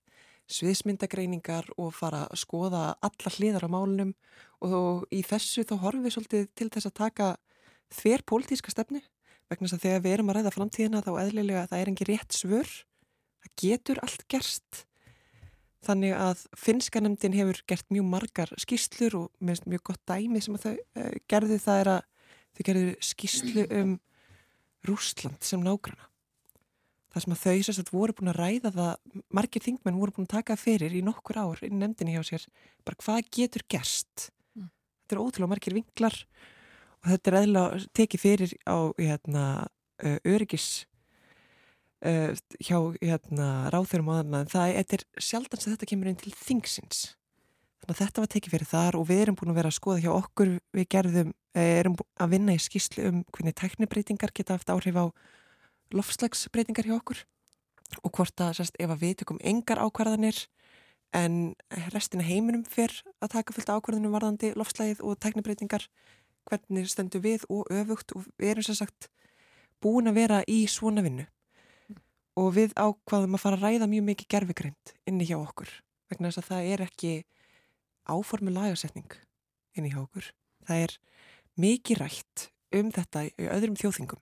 Speaker 8: sviðsmyndagreiningar og fara að skoða alla hliðar á málunum. Og í þessu þá horfum við svolítið til þess að taka þver pólitíska stefnu. Vegna þess að þegar við erum að ræða framtíðina þá eðlilega það er engi rétt svör, það getur allt gerst. Þannig að finnskanemdin hefur gert mjög margar skýslur og mjög gott dæmi sem þau uh, gerðu það er að þau gerðu skýslu um Rúsland sem nágrana. Það sem að þau sérstætt voru búin að ræða það, margir þingmenn voru búin að taka fyrir í nokkur ár inn nefndinni hjá sér, bara hvað getur gerst. Mm. Þetta er ótrúlega margir vinklar og þetta er eðla tekið fyrir á hérna, öryggis uh, hjá hérna, ráþurum og en það er sjálfdan sem þetta kemur inn til þingsins þannig að þetta var tekið fyrir þar og við erum búin að vera að skoða hjá okkur við gerðum, erum að vinna í skýslu um hvernig teknibreitingar geta haft áhrif á lofslagsbreytingar hjá okkur og hvort að sérst, ef að við tökum engar ákvarðanir en restina heiminum fyrr að taka fullt ákvarðanum varðandi lofslagið og teknibreitingar hvernig stendur við og öfugt og við erum sérsagt búin að vera í svona vinnu og við ákvaðum að fara að ræða mjög mikið gerfigreind inni hjá okkur vegna þess að það er ekki áformu lagasetning inni hjá okkur. Það er mikið rætt um þetta í öðrum þjóðingum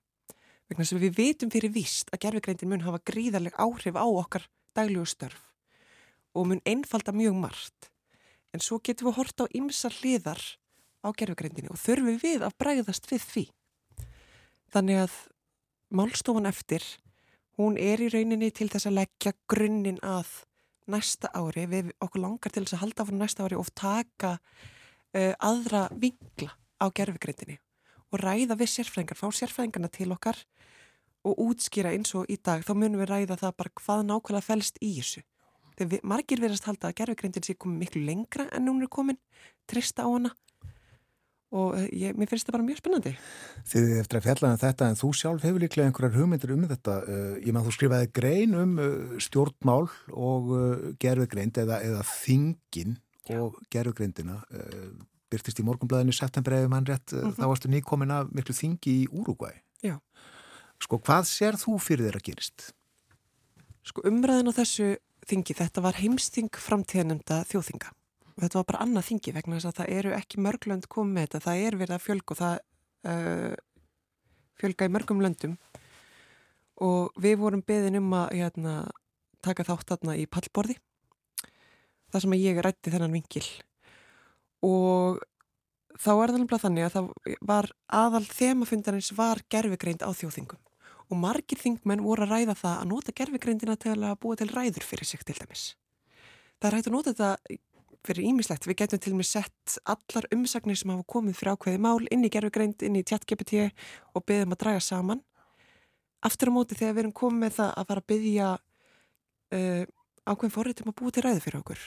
Speaker 8: vegna að við veitum fyrir víst að gerfigreindin mun hafa gríðarleg áhrif á okkar dagljóðu störf og mun einfalda mjög margt en svo getum við hort á ymsa hliðar á gerfigreindinni og þurfum við að bræðast við því. Þannig að málstofan eftir hún er í rauninni til þess að leggja grunninn að næsta ári, við okkur langar til þess að halda frá næsta ári og taka uh, aðra vingla á gerfugreitinni og ræða við sérfræðingar, fá sérfræðingarna til okkar og útskýra eins og í dag, þá munum við ræða það bara hvað nákvæmlega fælst í þessu. Þegar margir verðast halda að gerfugrindin sé komið miklu lengra en hún er komin, trista á hana og eh, ég, mér finnst þetta bara mjög spennandi.
Speaker 1: Þið eftir að fjalla um þetta en þú sjálf hefur líklega einhverjar hugmyndir um þetta. Uh, ég maður þú skrifaði grein um uh, stjórnmál og gerðugreind eða, eða þingin og gerðugreindina. Byrtist í morgunblæðinu september eða mann rétt, -huh. þá mhm. varstu nýkomin af miklu þingi í Úrugvæ.
Speaker 8: Já.
Speaker 1: Sko hvað sér þú fyrir þeirra gerist?
Speaker 8: Sko umræðin á þessu þingi, þetta var heimsting framtíðanemnda þjóðþinga. Þetta var bara annað þingi vegna þess að það eru ekki mörglönd komið þetta, það er verið að fjölga og það uh, fjölga í mörgum löndum. Og við vorum beðin um að hérna, taka þátt þarna í pallborði þar sem að ég rætti þennan vingil og þá er það þannig að það var aðal þemafundarins var gerfigreind á þjóðþingum og margir þingmenn voru að ræða það að nota gerfigreindina til að búa til ræður fyrir sig til dæmis. Það er hægt að nota þetta fyrir ímislegt. Við getum til og með sett allar umsagnir sem hafa komið fyrir ákveði mál inn í gerfugreind, inn í tjattgpt og beðum að draga saman. Aftur á móti þegar við erum komið með það að fara að byggja uh, ákveðin forritum að búa til ræði fyrir okkur,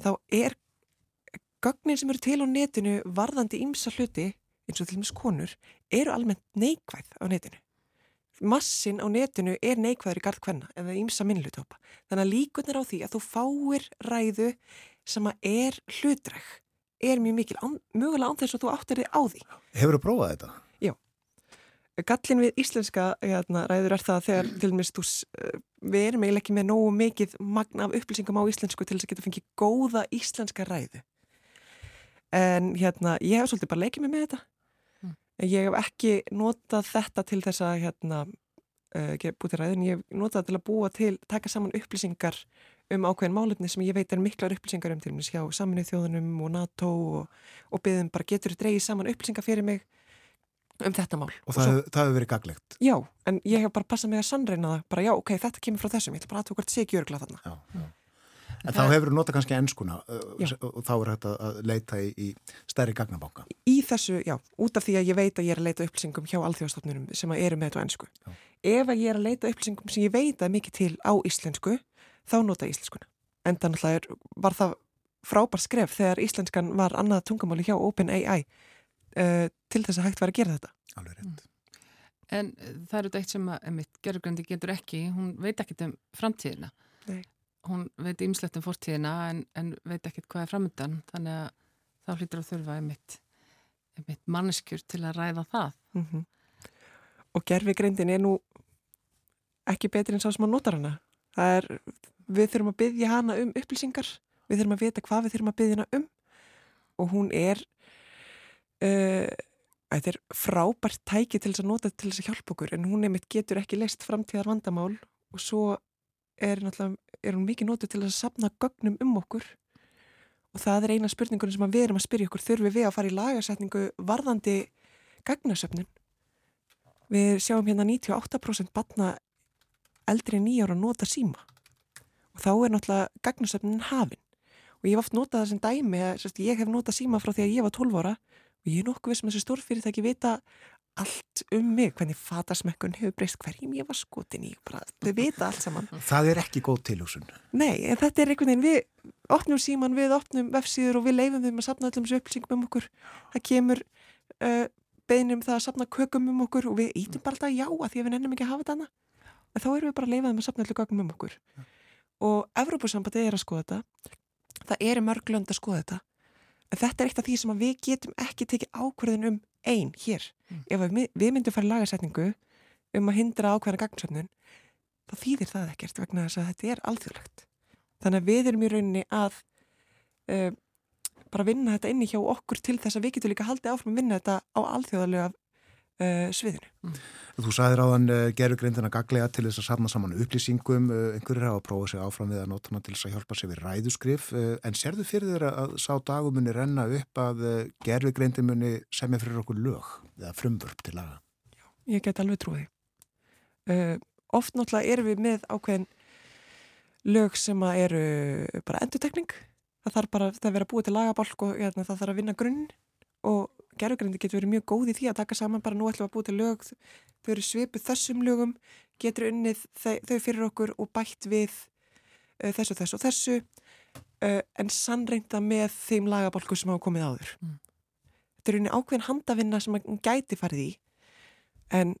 Speaker 8: þá er gögnin sem eru til á netinu varðandi ímsa hluti, eins og til og með skonur, eru almennt neikvæð á netinu massin á netinu er neikvæður í gard hvenna eða ímsa minnlutópa. Þannig að líkunar á því að þú fáir ræðu sem að er hlutræk er mjög mikil, án, mögulega án þess að þú áttir þig á því.
Speaker 1: Hefur þú prófað þetta?
Speaker 8: Já. gallin við íslenska hérna, ræður er það að þegar til dæmis þú, s- eh, við erum eiginlega ekki með nógu mikið magna af upplýsingum á íslensku til þess að geta fengið góða íslenska ræðu en hérna ég hef svolítið bara leikið mig með þetta ég hef ekki notað þetta til þess að hérna uh, búið til ræðin, ég hef notað til að búa til taka saman upplýsingar um ákveðin málefni sem ég veit er miklar upplýsingar um til dæmis hjá saminuð þjóðunum og NATO og, og byggðum bara getur dreigið saman upplýsingar fyrir mig um þetta mál?
Speaker 1: Og það, hef- það hefur verið gaglegt.
Speaker 8: Já, en ég hef bara passað mig að sannreina það. Bara já, ok, þetta kemur frá þessum, ég ætla bara að tók hvert sé ekki örgla þarna.
Speaker 1: Já, já. En þá hefur þú notað kannski ennskuna
Speaker 8: Já.
Speaker 1: uh, og þá er hægt að- leita í, í stærri gagnabanka.
Speaker 8: Í þessu, já, út af því að ég veit að ég er að leita upplýsingum hjá alþjóðstofnunum sem að eru með þetta ennsku
Speaker 1: Já.
Speaker 8: Ef að ég er að leita upplýsingum sem ég veit að mikið til á íslensku þá nota ég íslenskuna En þannig að var það frábær skref þegar íslenskan var annað tungamáli hjá OpenAI uh, til þess að hægt var að gera þetta
Speaker 1: Alveg rétt.
Speaker 2: En eh, það er þetta eitt sem að mitt gerðugrandi getur ekki, hún veit ekkit um framtíðina.
Speaker 8: Nei.
Speaker 2: Hún veit ýmslegt um fortíðina en, en veit ekkit hvað er framöndan, þannig að þá hlýtur að þurfa einmitt, einmitt manneskjur til að ræða það.
Speaker 8: mm Og gerfigreindin er nú ekki betri en sá sem að notar hana. Er, við þurfum að byggja hana um upplýsingar, við þurfum að vita hvað við þurfum að byggja hana um. Og hún er, uh, þetta er frábært tæki til þess að nota til þess að hjálpa okkur. En hún einmitt getur ekki leist framtíðar vandamál og svo er, er hún mikið notuð til að sapna gögnum um okkur? Og það er eina spurningunum sem við erum að spyrja okkur. Þurfum við að fara í lagasetningu varðandi gagnasöfnun við sjáum hérna 98% batna eldri en nýjára nota síma. Og þá er náttúrulega gagnasöfnun hafin. Og ég hef oft notað það sem dæmi ég hef notað síma frá því að ég var 12 ára og ég er nokkuð við sem þessi stórfyrirtæki vita allt um mig, hvernig fatasmekkun hefur breyst hverjum ég var skotin í bara, þau vita allt saman <laughs>
Speaker 1: Það er ekki góð tilhúsun.
Speaker 8: Nei, en þetta er einhvern veginn, við opnum síman, við opnum vefsíður og við leifum þeim að sapna öllum þessu upplýsingum um okkur. Það kemur uh, beinum það að sapna kökum um okkur og við ítum bara alltaf já að því að við nennum ekki að hafa þetta hana. En þá erum við bara að leifa þeim að sapna öllu gögnum um okkur. Og Evrópusambandi er að skoða þetta. Það eru mörg lönd að skoða þetta. En þetta er eitt af því sem við getum ekki tekið ákvörðin um einn hér. Ef að við, við myndum fara í lagasetningu um að hindra ákveðna gagnsöfnun, þá þýðir það ekkert vegna þess að þetta er alþjóðlegt. Þannig að við erum í rauninni að uh, bara vinna þetta inni hjá okkur til þess að við getum líka haldið áfram að vinna þetta á alþjóðalega uh, sviðinu.
Speaker 1: Þú sagðir áðan uh, gerugreindina gaglega til þess að safna saman upplýsingum, uh, einhverjir hafa að prófa sig áfram við að nota hana til þess að hjálpa sig við ræðuskrif, en sérðu fyrir þér að sá dagumunni renna upp að gerugreindin muni semja fyrir okkur lög eða frumvörp til laga?
Speaker 8: Ég get alveg trúið. Oft náttúrulega erum við með ákveðin lög sem eru bara endutekning. Það þarf bara að vera búið til lagabálk og hérna, það þarf að vinna grunn og gerfugrindi getur verið mjög góð í því að taka saman bara nú ætlum við að búið til lög, þau eru svipuð þessum lögum, getur unnið þau, fyrir okkur og bætt við uh, þessu, þessu og þessu uh, en sannreinda með þeim lagabálku sem hafa komið áður.
Speaker 2: Mm.
Speaker 8: Þetta er unni ákveðin handavinna sem að gæti farið í en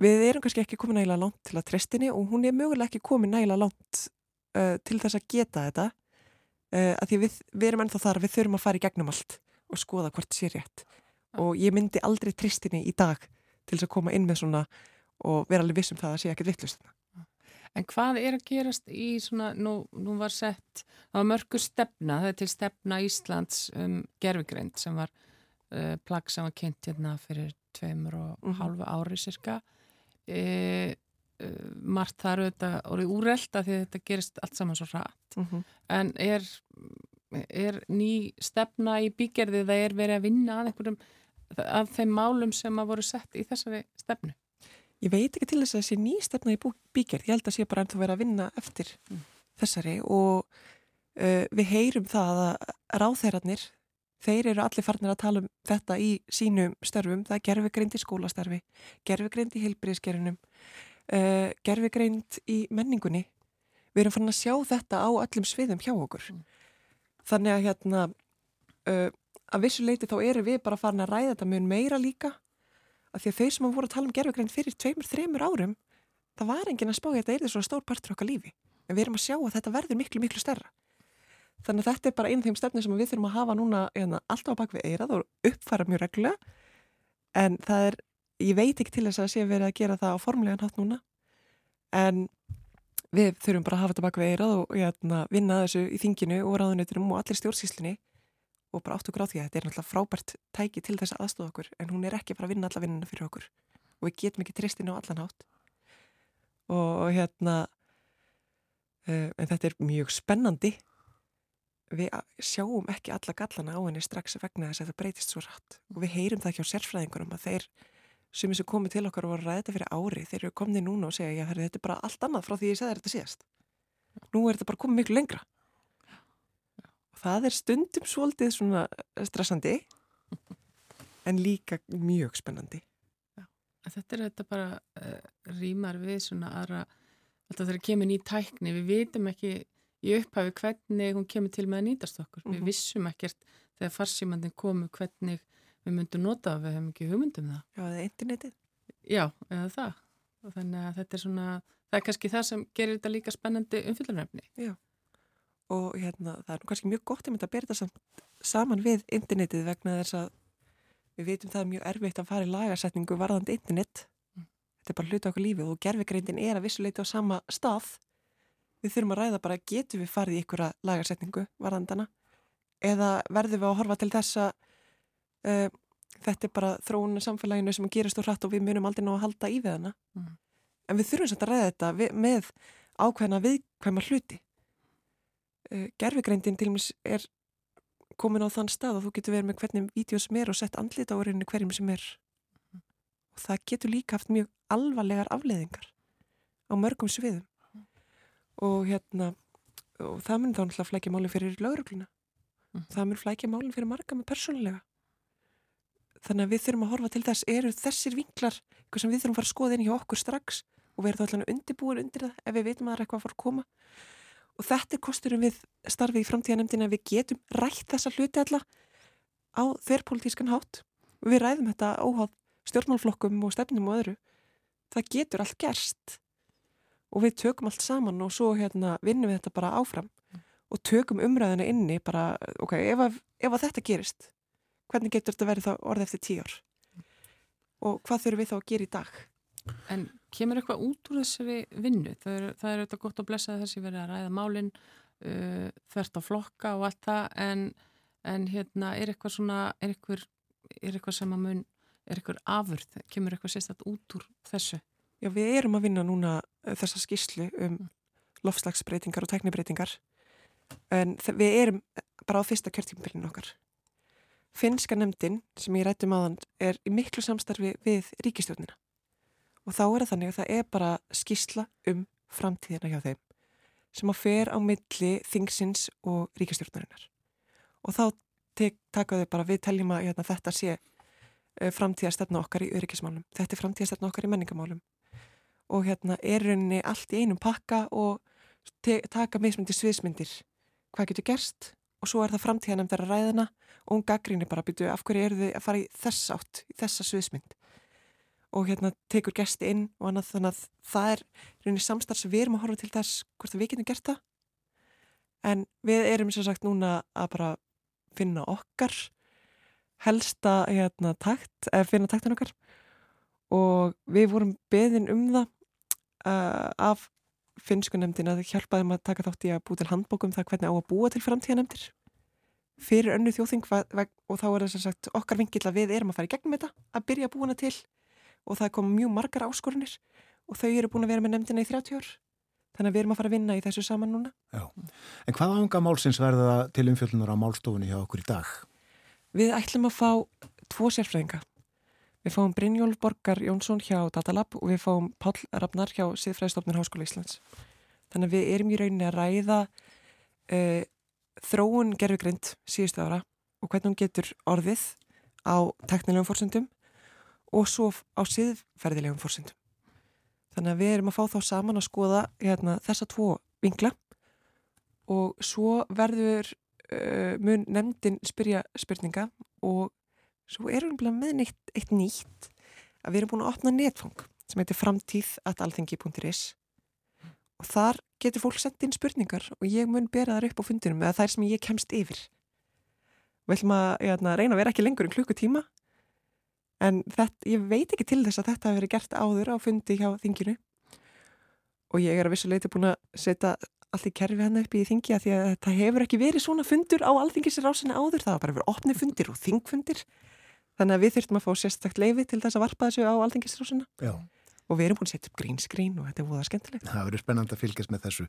Speaker 8: við erum kannski ekki komin nægilega langt til að trestinni og hún er mögulega ekki komin nægilega langt uh, til þess að geta þetta uh, að því við, við erum ennþá þar við þurfum að fara í gegnum allt og skoða hvort sé rétt og ég myndi aldrei tristinni í dag til þess að koma inn með svona og vera alveg viss um það að sé ekkert vittlust
Speaker 2: En hvað er að gerast í svona, nú, nú var sett, það var mörgur stefna, það er til stefna Íslands um gerfigreind sem var uh, plagg sem var kynnt hérna fyrir tveimur og
Speaker 8: Mhm.
Speaker 2: hálfu ári cirka. E, uh, margt þar auðvitað orðið úrelt að því þetta gerist allt saman svo rætt.
Speaker 8: mm -hmm.
Speaker 2: En er, er ný stefna í bígerði það er verið að vinna að einhverjum af þeim málum sem að voru sett í þessari stefnu?
Speaker 8: Ég veit ekki til þess að sé ný stefna í bú- bígerð, ég held að sé bara ennþá verið að vinna eftir
Speaker 2: Mm.
Speaker 8: þessari og uh, við heyrum það að ráðherrarnir, þeir eru allir farnir að tala um þetta í sínum störfum, það er gerfigreind í skólastarfi, gerfigreind í heilbriðskerunum, uh, gerfigreind í menningunni. Við erum farin að sjá þetta á öllum sviðum hjá okkur.
Speaker 2: Mm.
Speaker 8: Þannig að hérna, uh, að vissu leiti þá eru við bara farin að ræða þetta mun meira líka að því að þau sem að voru að tala um gerfugreind fyrir tveimur, þreimur árum, það var enginn að spá í að þetta er svona stór partur okkar lífi. En við erum að sjá að þetta verður miklu, miklu stærra. Þannig að þetta er bara einn af þeim stefnum sem við þurfum að hafa núna hérna, alltaf á bakvið eirað og uppfæra mjög reglulega. En það er ég veit ekki til þess að sé verið að gera það á formulegan hátt núna en við þurfum bara að hafa þetta bak við eirað og hérna, vinna þessu í þinginu og ráðunautunum og allir stjórnsýslinni og bara átt okkur á því að þetta er náttúrulega frábært tæki til þess að aðstofa okkur en hún er ekki bara að vinna alla vinnina fyrir okkur og við getum ekki tristinu á allan hátt. Og, og hérna uh, en þetta er mjög spennandi. Við sjáum ekki alla gallana á henni strax vegna þess að það breytist svo rætt og við heyrum það ekki á sérfræðingunum að þeir sem þessu komið til okkar og voru að ræða þetta fyrir ári þeir eru komnið núna og segja já, þetta er bara allt annað frá því ég segði þetta síðast. Nú er þetta bara komið miklu lengra. Og það er stundum svolítið svona stressandi <laughs> en líka mjög spennandi.
Speaker 2: Þetta er þetta bara uh, rýmar við svona aðra alltaf þegar kemur ný tækni við vitum ekki í upphafi hvernig hún kemur til með að nýtast okkur. Mm -hmm. við vissum ekkert þegar farsímandin komu hvernig við myndum nota við hefum ekki hugmyndum það.
Speaker 8: Já, eða internetið.
Speaker 2: Já, eða það. Og þannig að þetta er svona það er kannski það sem gerir þetta líka spennandi umfyllunarefni
Speaker 8: Já, og hérna það er kannski mjög gott að bera þetta saman við internetið vegna þess að við veitum það er mjög erfitt að fara í lagarsetningu varðandi internet. Mm. þetta er bara hluta okkur lífið og gerfegreindin er að vissuleiti á sama stað. Við þurfum að ræða bara getur við farið í ykkur lagarsetningu varðandana eða verðum við að horfa til þess að uh, þetta er bara þróun samfélaginu sem gerast úr hratt og við munum aldrei ná að halda í við hana mm. en við þurfum samt að ræða þetta við, með ákveðna viðkvæma hluti uh, gerfegreindin til og meins er komin á þann stað og þú getur verið með hvernig vídeo sem er og sett andlita á reynu hverjum sem er mm. og það getur líka haft mjög alvarlegar afleðingar á mörgum sviðum mm. og hérna og það mun þá náttúrulega flækja málinn fyrir laurugluna mm. það mun flækja málinn fyrir marga með persónulega þannig að við þurfum að horfa til þess eru þessir vinklar eitthvað sem við þurfum að fara að skoða inn hjá okkur strax og verða allavega undirbúin undir það ef við veitum að það er eitthvað að fara að koma. Og þetta er kosturum við starfið í framtíðanemdina við getum rætt þessa hluti alla á þverrpolítískan hátt. Og við ræðum þetta óháð stjórnmálflokkum og stefnum og öðru. Það getur allt gerst. Og við tökum allt saman og svo hérna, vinnum við þetta bara áfram. Og tökum umræðina inni bara, ok, ef að, ef að þetta gerist hvernig getur þetta verið þá orðið eftir tíu ár og hvað þurfum við þá að gera í dag
Speaker 2: En kemur eitthvað út úr þessari vinnu? Það er, það er auðvitað gott að blessa þessi verið að ræða málinn uh, þvert á flokka og allt það en, en hérna er eitthvað svona er eitthvað, er eitthvað sem að mun er eitthvað afurð, kemur eitthvað sérstaklega út úr þessu?
Speaker 8: Já, við erum að vinna núna uh, þessa skýslu um mm. lofslagsbreytingar og teknibreitingar en við erum bara á fyrsta kjörtímpilinu okkar Finnska nefndin sem ég rættum aðan er í miklu samstarfi við ríkistjórnina og þá er það þannig að það er bara skísla um framtíðina hjá þeim sem að fer á milli þingsins og ríkistjórnarinnar og þá takaðu bara við teljum að hérna, þetta sé uh, framtíðastefna okkar í öryggismálum. Þetta er framtíðastefna okkar í menningamálum og hérna er rauninni allt í einum pakka og taka mismyndir sviðsmyndir. Hvað getur gerst og svo er það framtíðan um þeirra ræðina og hún gaggrinir bara að byrju af hverju eru þið að fara í þess átt, í þessa sviðsmynd? Og hérna tekur gesti inn og annað þannig að það er rauninni samstarf sem við erum að horfa til þess hvort við getum gert það. En við erum sem sagt núna að bara finna okkar helsta hérna takt, eða finna taktan okkar. Og við vorum beðin um það uh, af finnskunemdin að hjálpaðum að taka þátt í að bú til handbókum það hvernig á að búa til framtíðanemdir fyrir önnu þjóðþing og þá er þess að sagt okkar vingill að við erum að fara í gegnum þetta að byrja að búina til. Og það kom mjög margar áskorunir og þau eru búin að vera með nefndina í 30 ár. Þannig að við erum að fara að vinna í þessu saman núna.
Speaker 1: Já. En hvað ánga málsins verða til umfjöldunar á málstofunni hjá okkur í dag?
Speaker 8: Við ætlum að fá tvo sérfræðinga Við fáum Brynjólf Borgar Jónsson hjá Datalab og við fáum Pál Ragnar hjá Siðfræðistofnir Háskóla Íslands. Þannig að við erum í rauninni að ræða uh, þróun gerfugrind síðustu ára og hvernig hún getur orðið á teknilegum fórsendum og svo á siðferðilegum fórsendum. Þannig að við erum að fá þá saman að skoða hérna, þessa tvo vingla og svo verður uh, mun nefndin spyrja spurninga og svo erum við með neitt, eitt nýtt að við erum búin að opna netfang sem heitir framtíð.alþengi.is og þar getur fólk sendt inn spurningar og ég mun bera þar upp á fundinum eða þær sem ég kemst yfir. Við ætlum að hérna, reyna að vera ekki lengur en klukkutíma En þetta, ég veit ekki til þess að þetta hefur verið gert áður á fundi hjá þinginu. Og ég er að vissuleiti búin að setja allt í kerfi hann upp í þingi að því að það hefur ekki verið svona fundur á alþingisir ásinni áður, það var bara verið opni fundir og þingfundir þannig að við þurftum að fá sérstakt leifi til þess að varpa þessu á alþingisir ásina. Já og við erum búin að setja upp grínskrín og þetta er að skemmtilegt.
Speaker 1: Það verður spennand að fylgjast með þessu.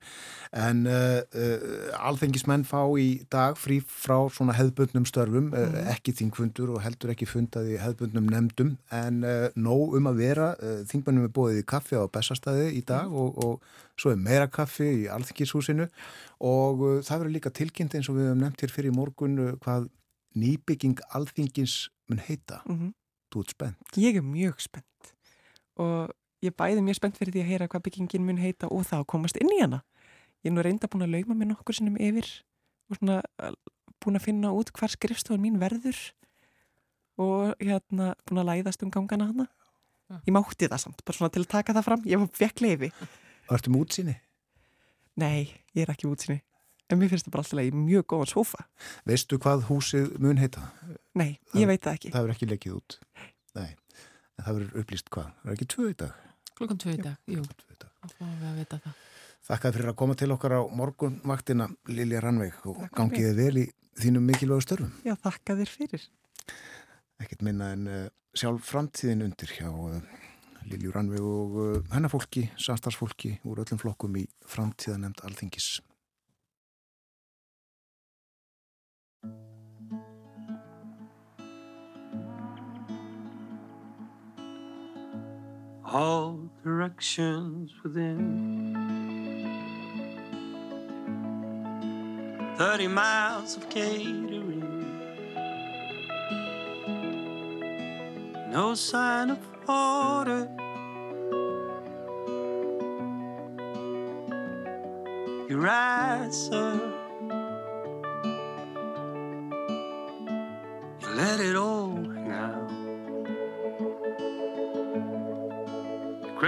Speaker 1: En uh, uh, alþengismenn fá í dag frí frá svona hefðbundnum störfum, uh, mm. ekki þingfundur og heldur ekki fundaði hefðbundnum nefndum, en uh, nóg um að vera, uh, þingmennum er bóðið í kaffi á Bessastæði í dag mm. og, og svo er meira kaffi í alþengishúsinu og uh, það verður líka tilkynnt eins og við hefum nefnt hér fyrir morgun hvað nýbygging alþengis mun heita. Mm -hmm. Þú ert spennt.
Speaker 8: Ég er mjög spennt og ég bæði mjög spennt fyrir því að heyra hvað byggingin mun heita og þá komast inn í hana. Ég er nú reynda búin að lauma mér nokkur sinnum yfir og svona búin að finna út hvar skrifstofan mín verður og hérna búin að læðast um gangana hana. Ég mátti það samt, bara svona til að taka það fram. Ég var vekk leiði.
Speaker 1: Vartu með útsinni?
Speaker 8: Nei, ég er ekki með útsinni. En mér finnst það bara alltaf í mjög góðan sofa.
Speaker 1: Veistu hvað húsið mun heita?
Speaker 8: Nei, ég það, veit það ekki.
Speaker 1: Það er ekki leikið út. Nei, en það verður upplýst hvað? Það er ekki tvö í dag?
Speaker 2: Klukkan tvö í dag, jú. Það fáum við að vita það.
Speaker 1: Þakka fyrir að koma til okkar á morgunvaktina Lilja Rannveig og gangiði vel í þínum mikilvægu störfum.
Speaker 8: Já, þakka þér fyrir.
Speaker 1: Ekkert minna en uh, sjálf framtíðin undir hjá uh, Lilju Rannveig og uh, hennafólki, samstagsfólki úr öllum flokkum í framtíðanemnd Alþingis.
Speaker 4: All directions within. Thirty miles of catering, no sign of order. You ride, sir. You let it all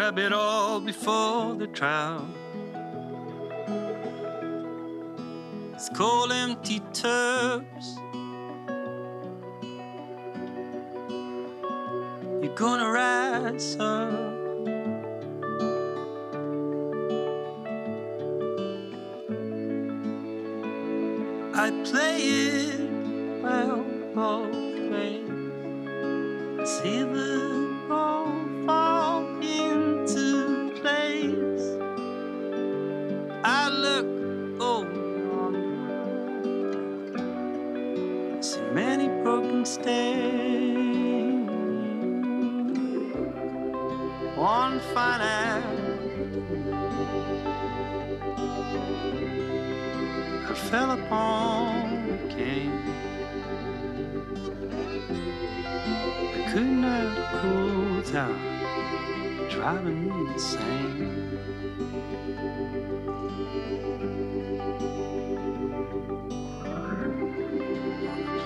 Speaker 4: grab it all before the trial. It's cold, empty tubs. You're gonna rise up. I play it well both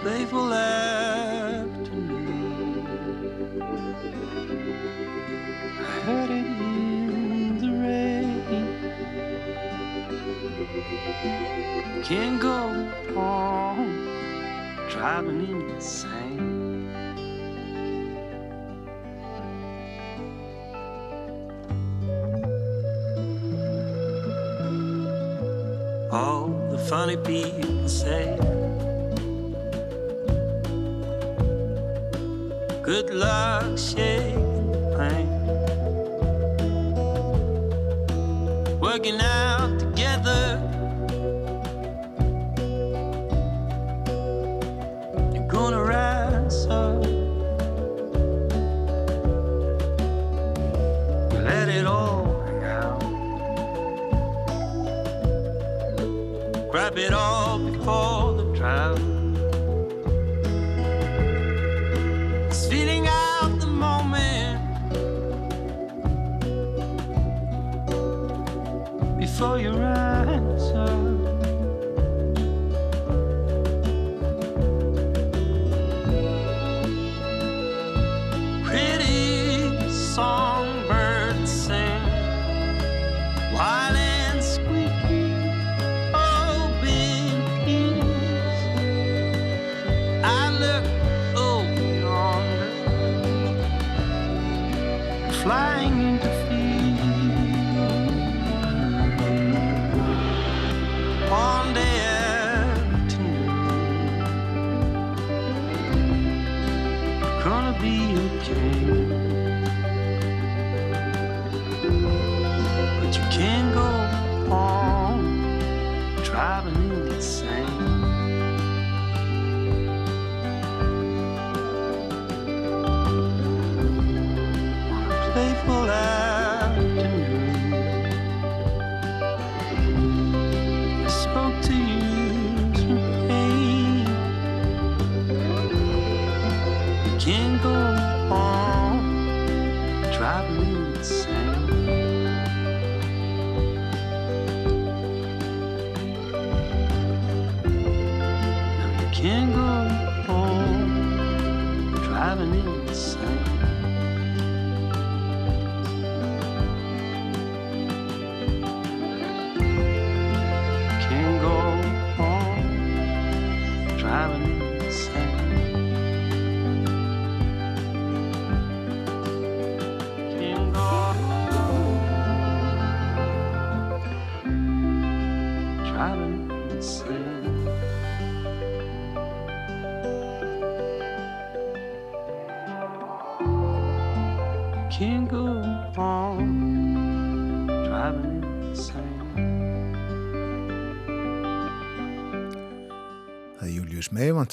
Speaker 4: playful afternoon. I heard it in the rain. Can't go on driving in the insane. All the funny people say. Good luck, shake the pain. working out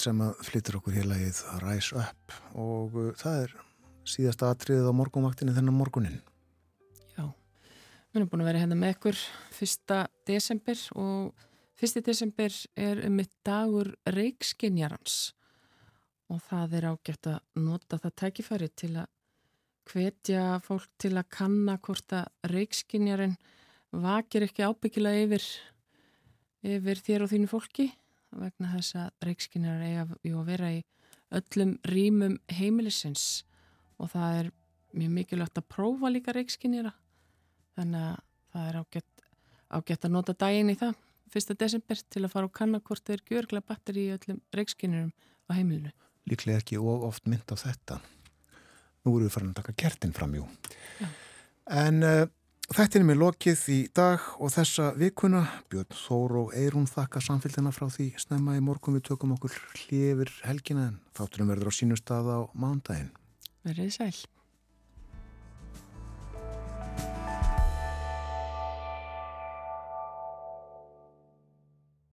Speaker 1: sem að flyttur okkur hér lagið Rise Up og uh, það er síðasta atriðið á morgunvaktinni þennan morgunin.
Speaker 2: Já, við erum búin að vera hérna með ykkur fyrsta desember og fyrsti desember er um mitt dagur reikskinjarans og það er ágætt að nota það tækifæri til að hvetja fólk til að kanna hvort að reikskinjarinn vakir ekki ábyggilega yfir, yfir þér og þínu fólki vegna þess að reikskinjarar eiga jú að vera í öllum rýmum heimilisins og það er mjög mikilvægt að prófa líka reikskinjara þannig að það er ágætt, ágætt að nota daginn í það fyrsta desember til að fara og kanna hvort þeir gjörglega batteri í öllum reikskinjurum á heimilinu.
Speaker 1: Líklega ekki og oft mynd á þetta. Nú erum við farin að taka kertin fram, jú.
Speaker 2: Já.
Speaker 1: En uh, þetta er mér lokið í dag og þessa vikuna. Björn Þór og Eirún þakka samfélgina frá því snemma í morgun við tökum okkur hlifir helgina en þátturum verður á sínu stað á mándaginn.
Speaker 2: Verðið sæl.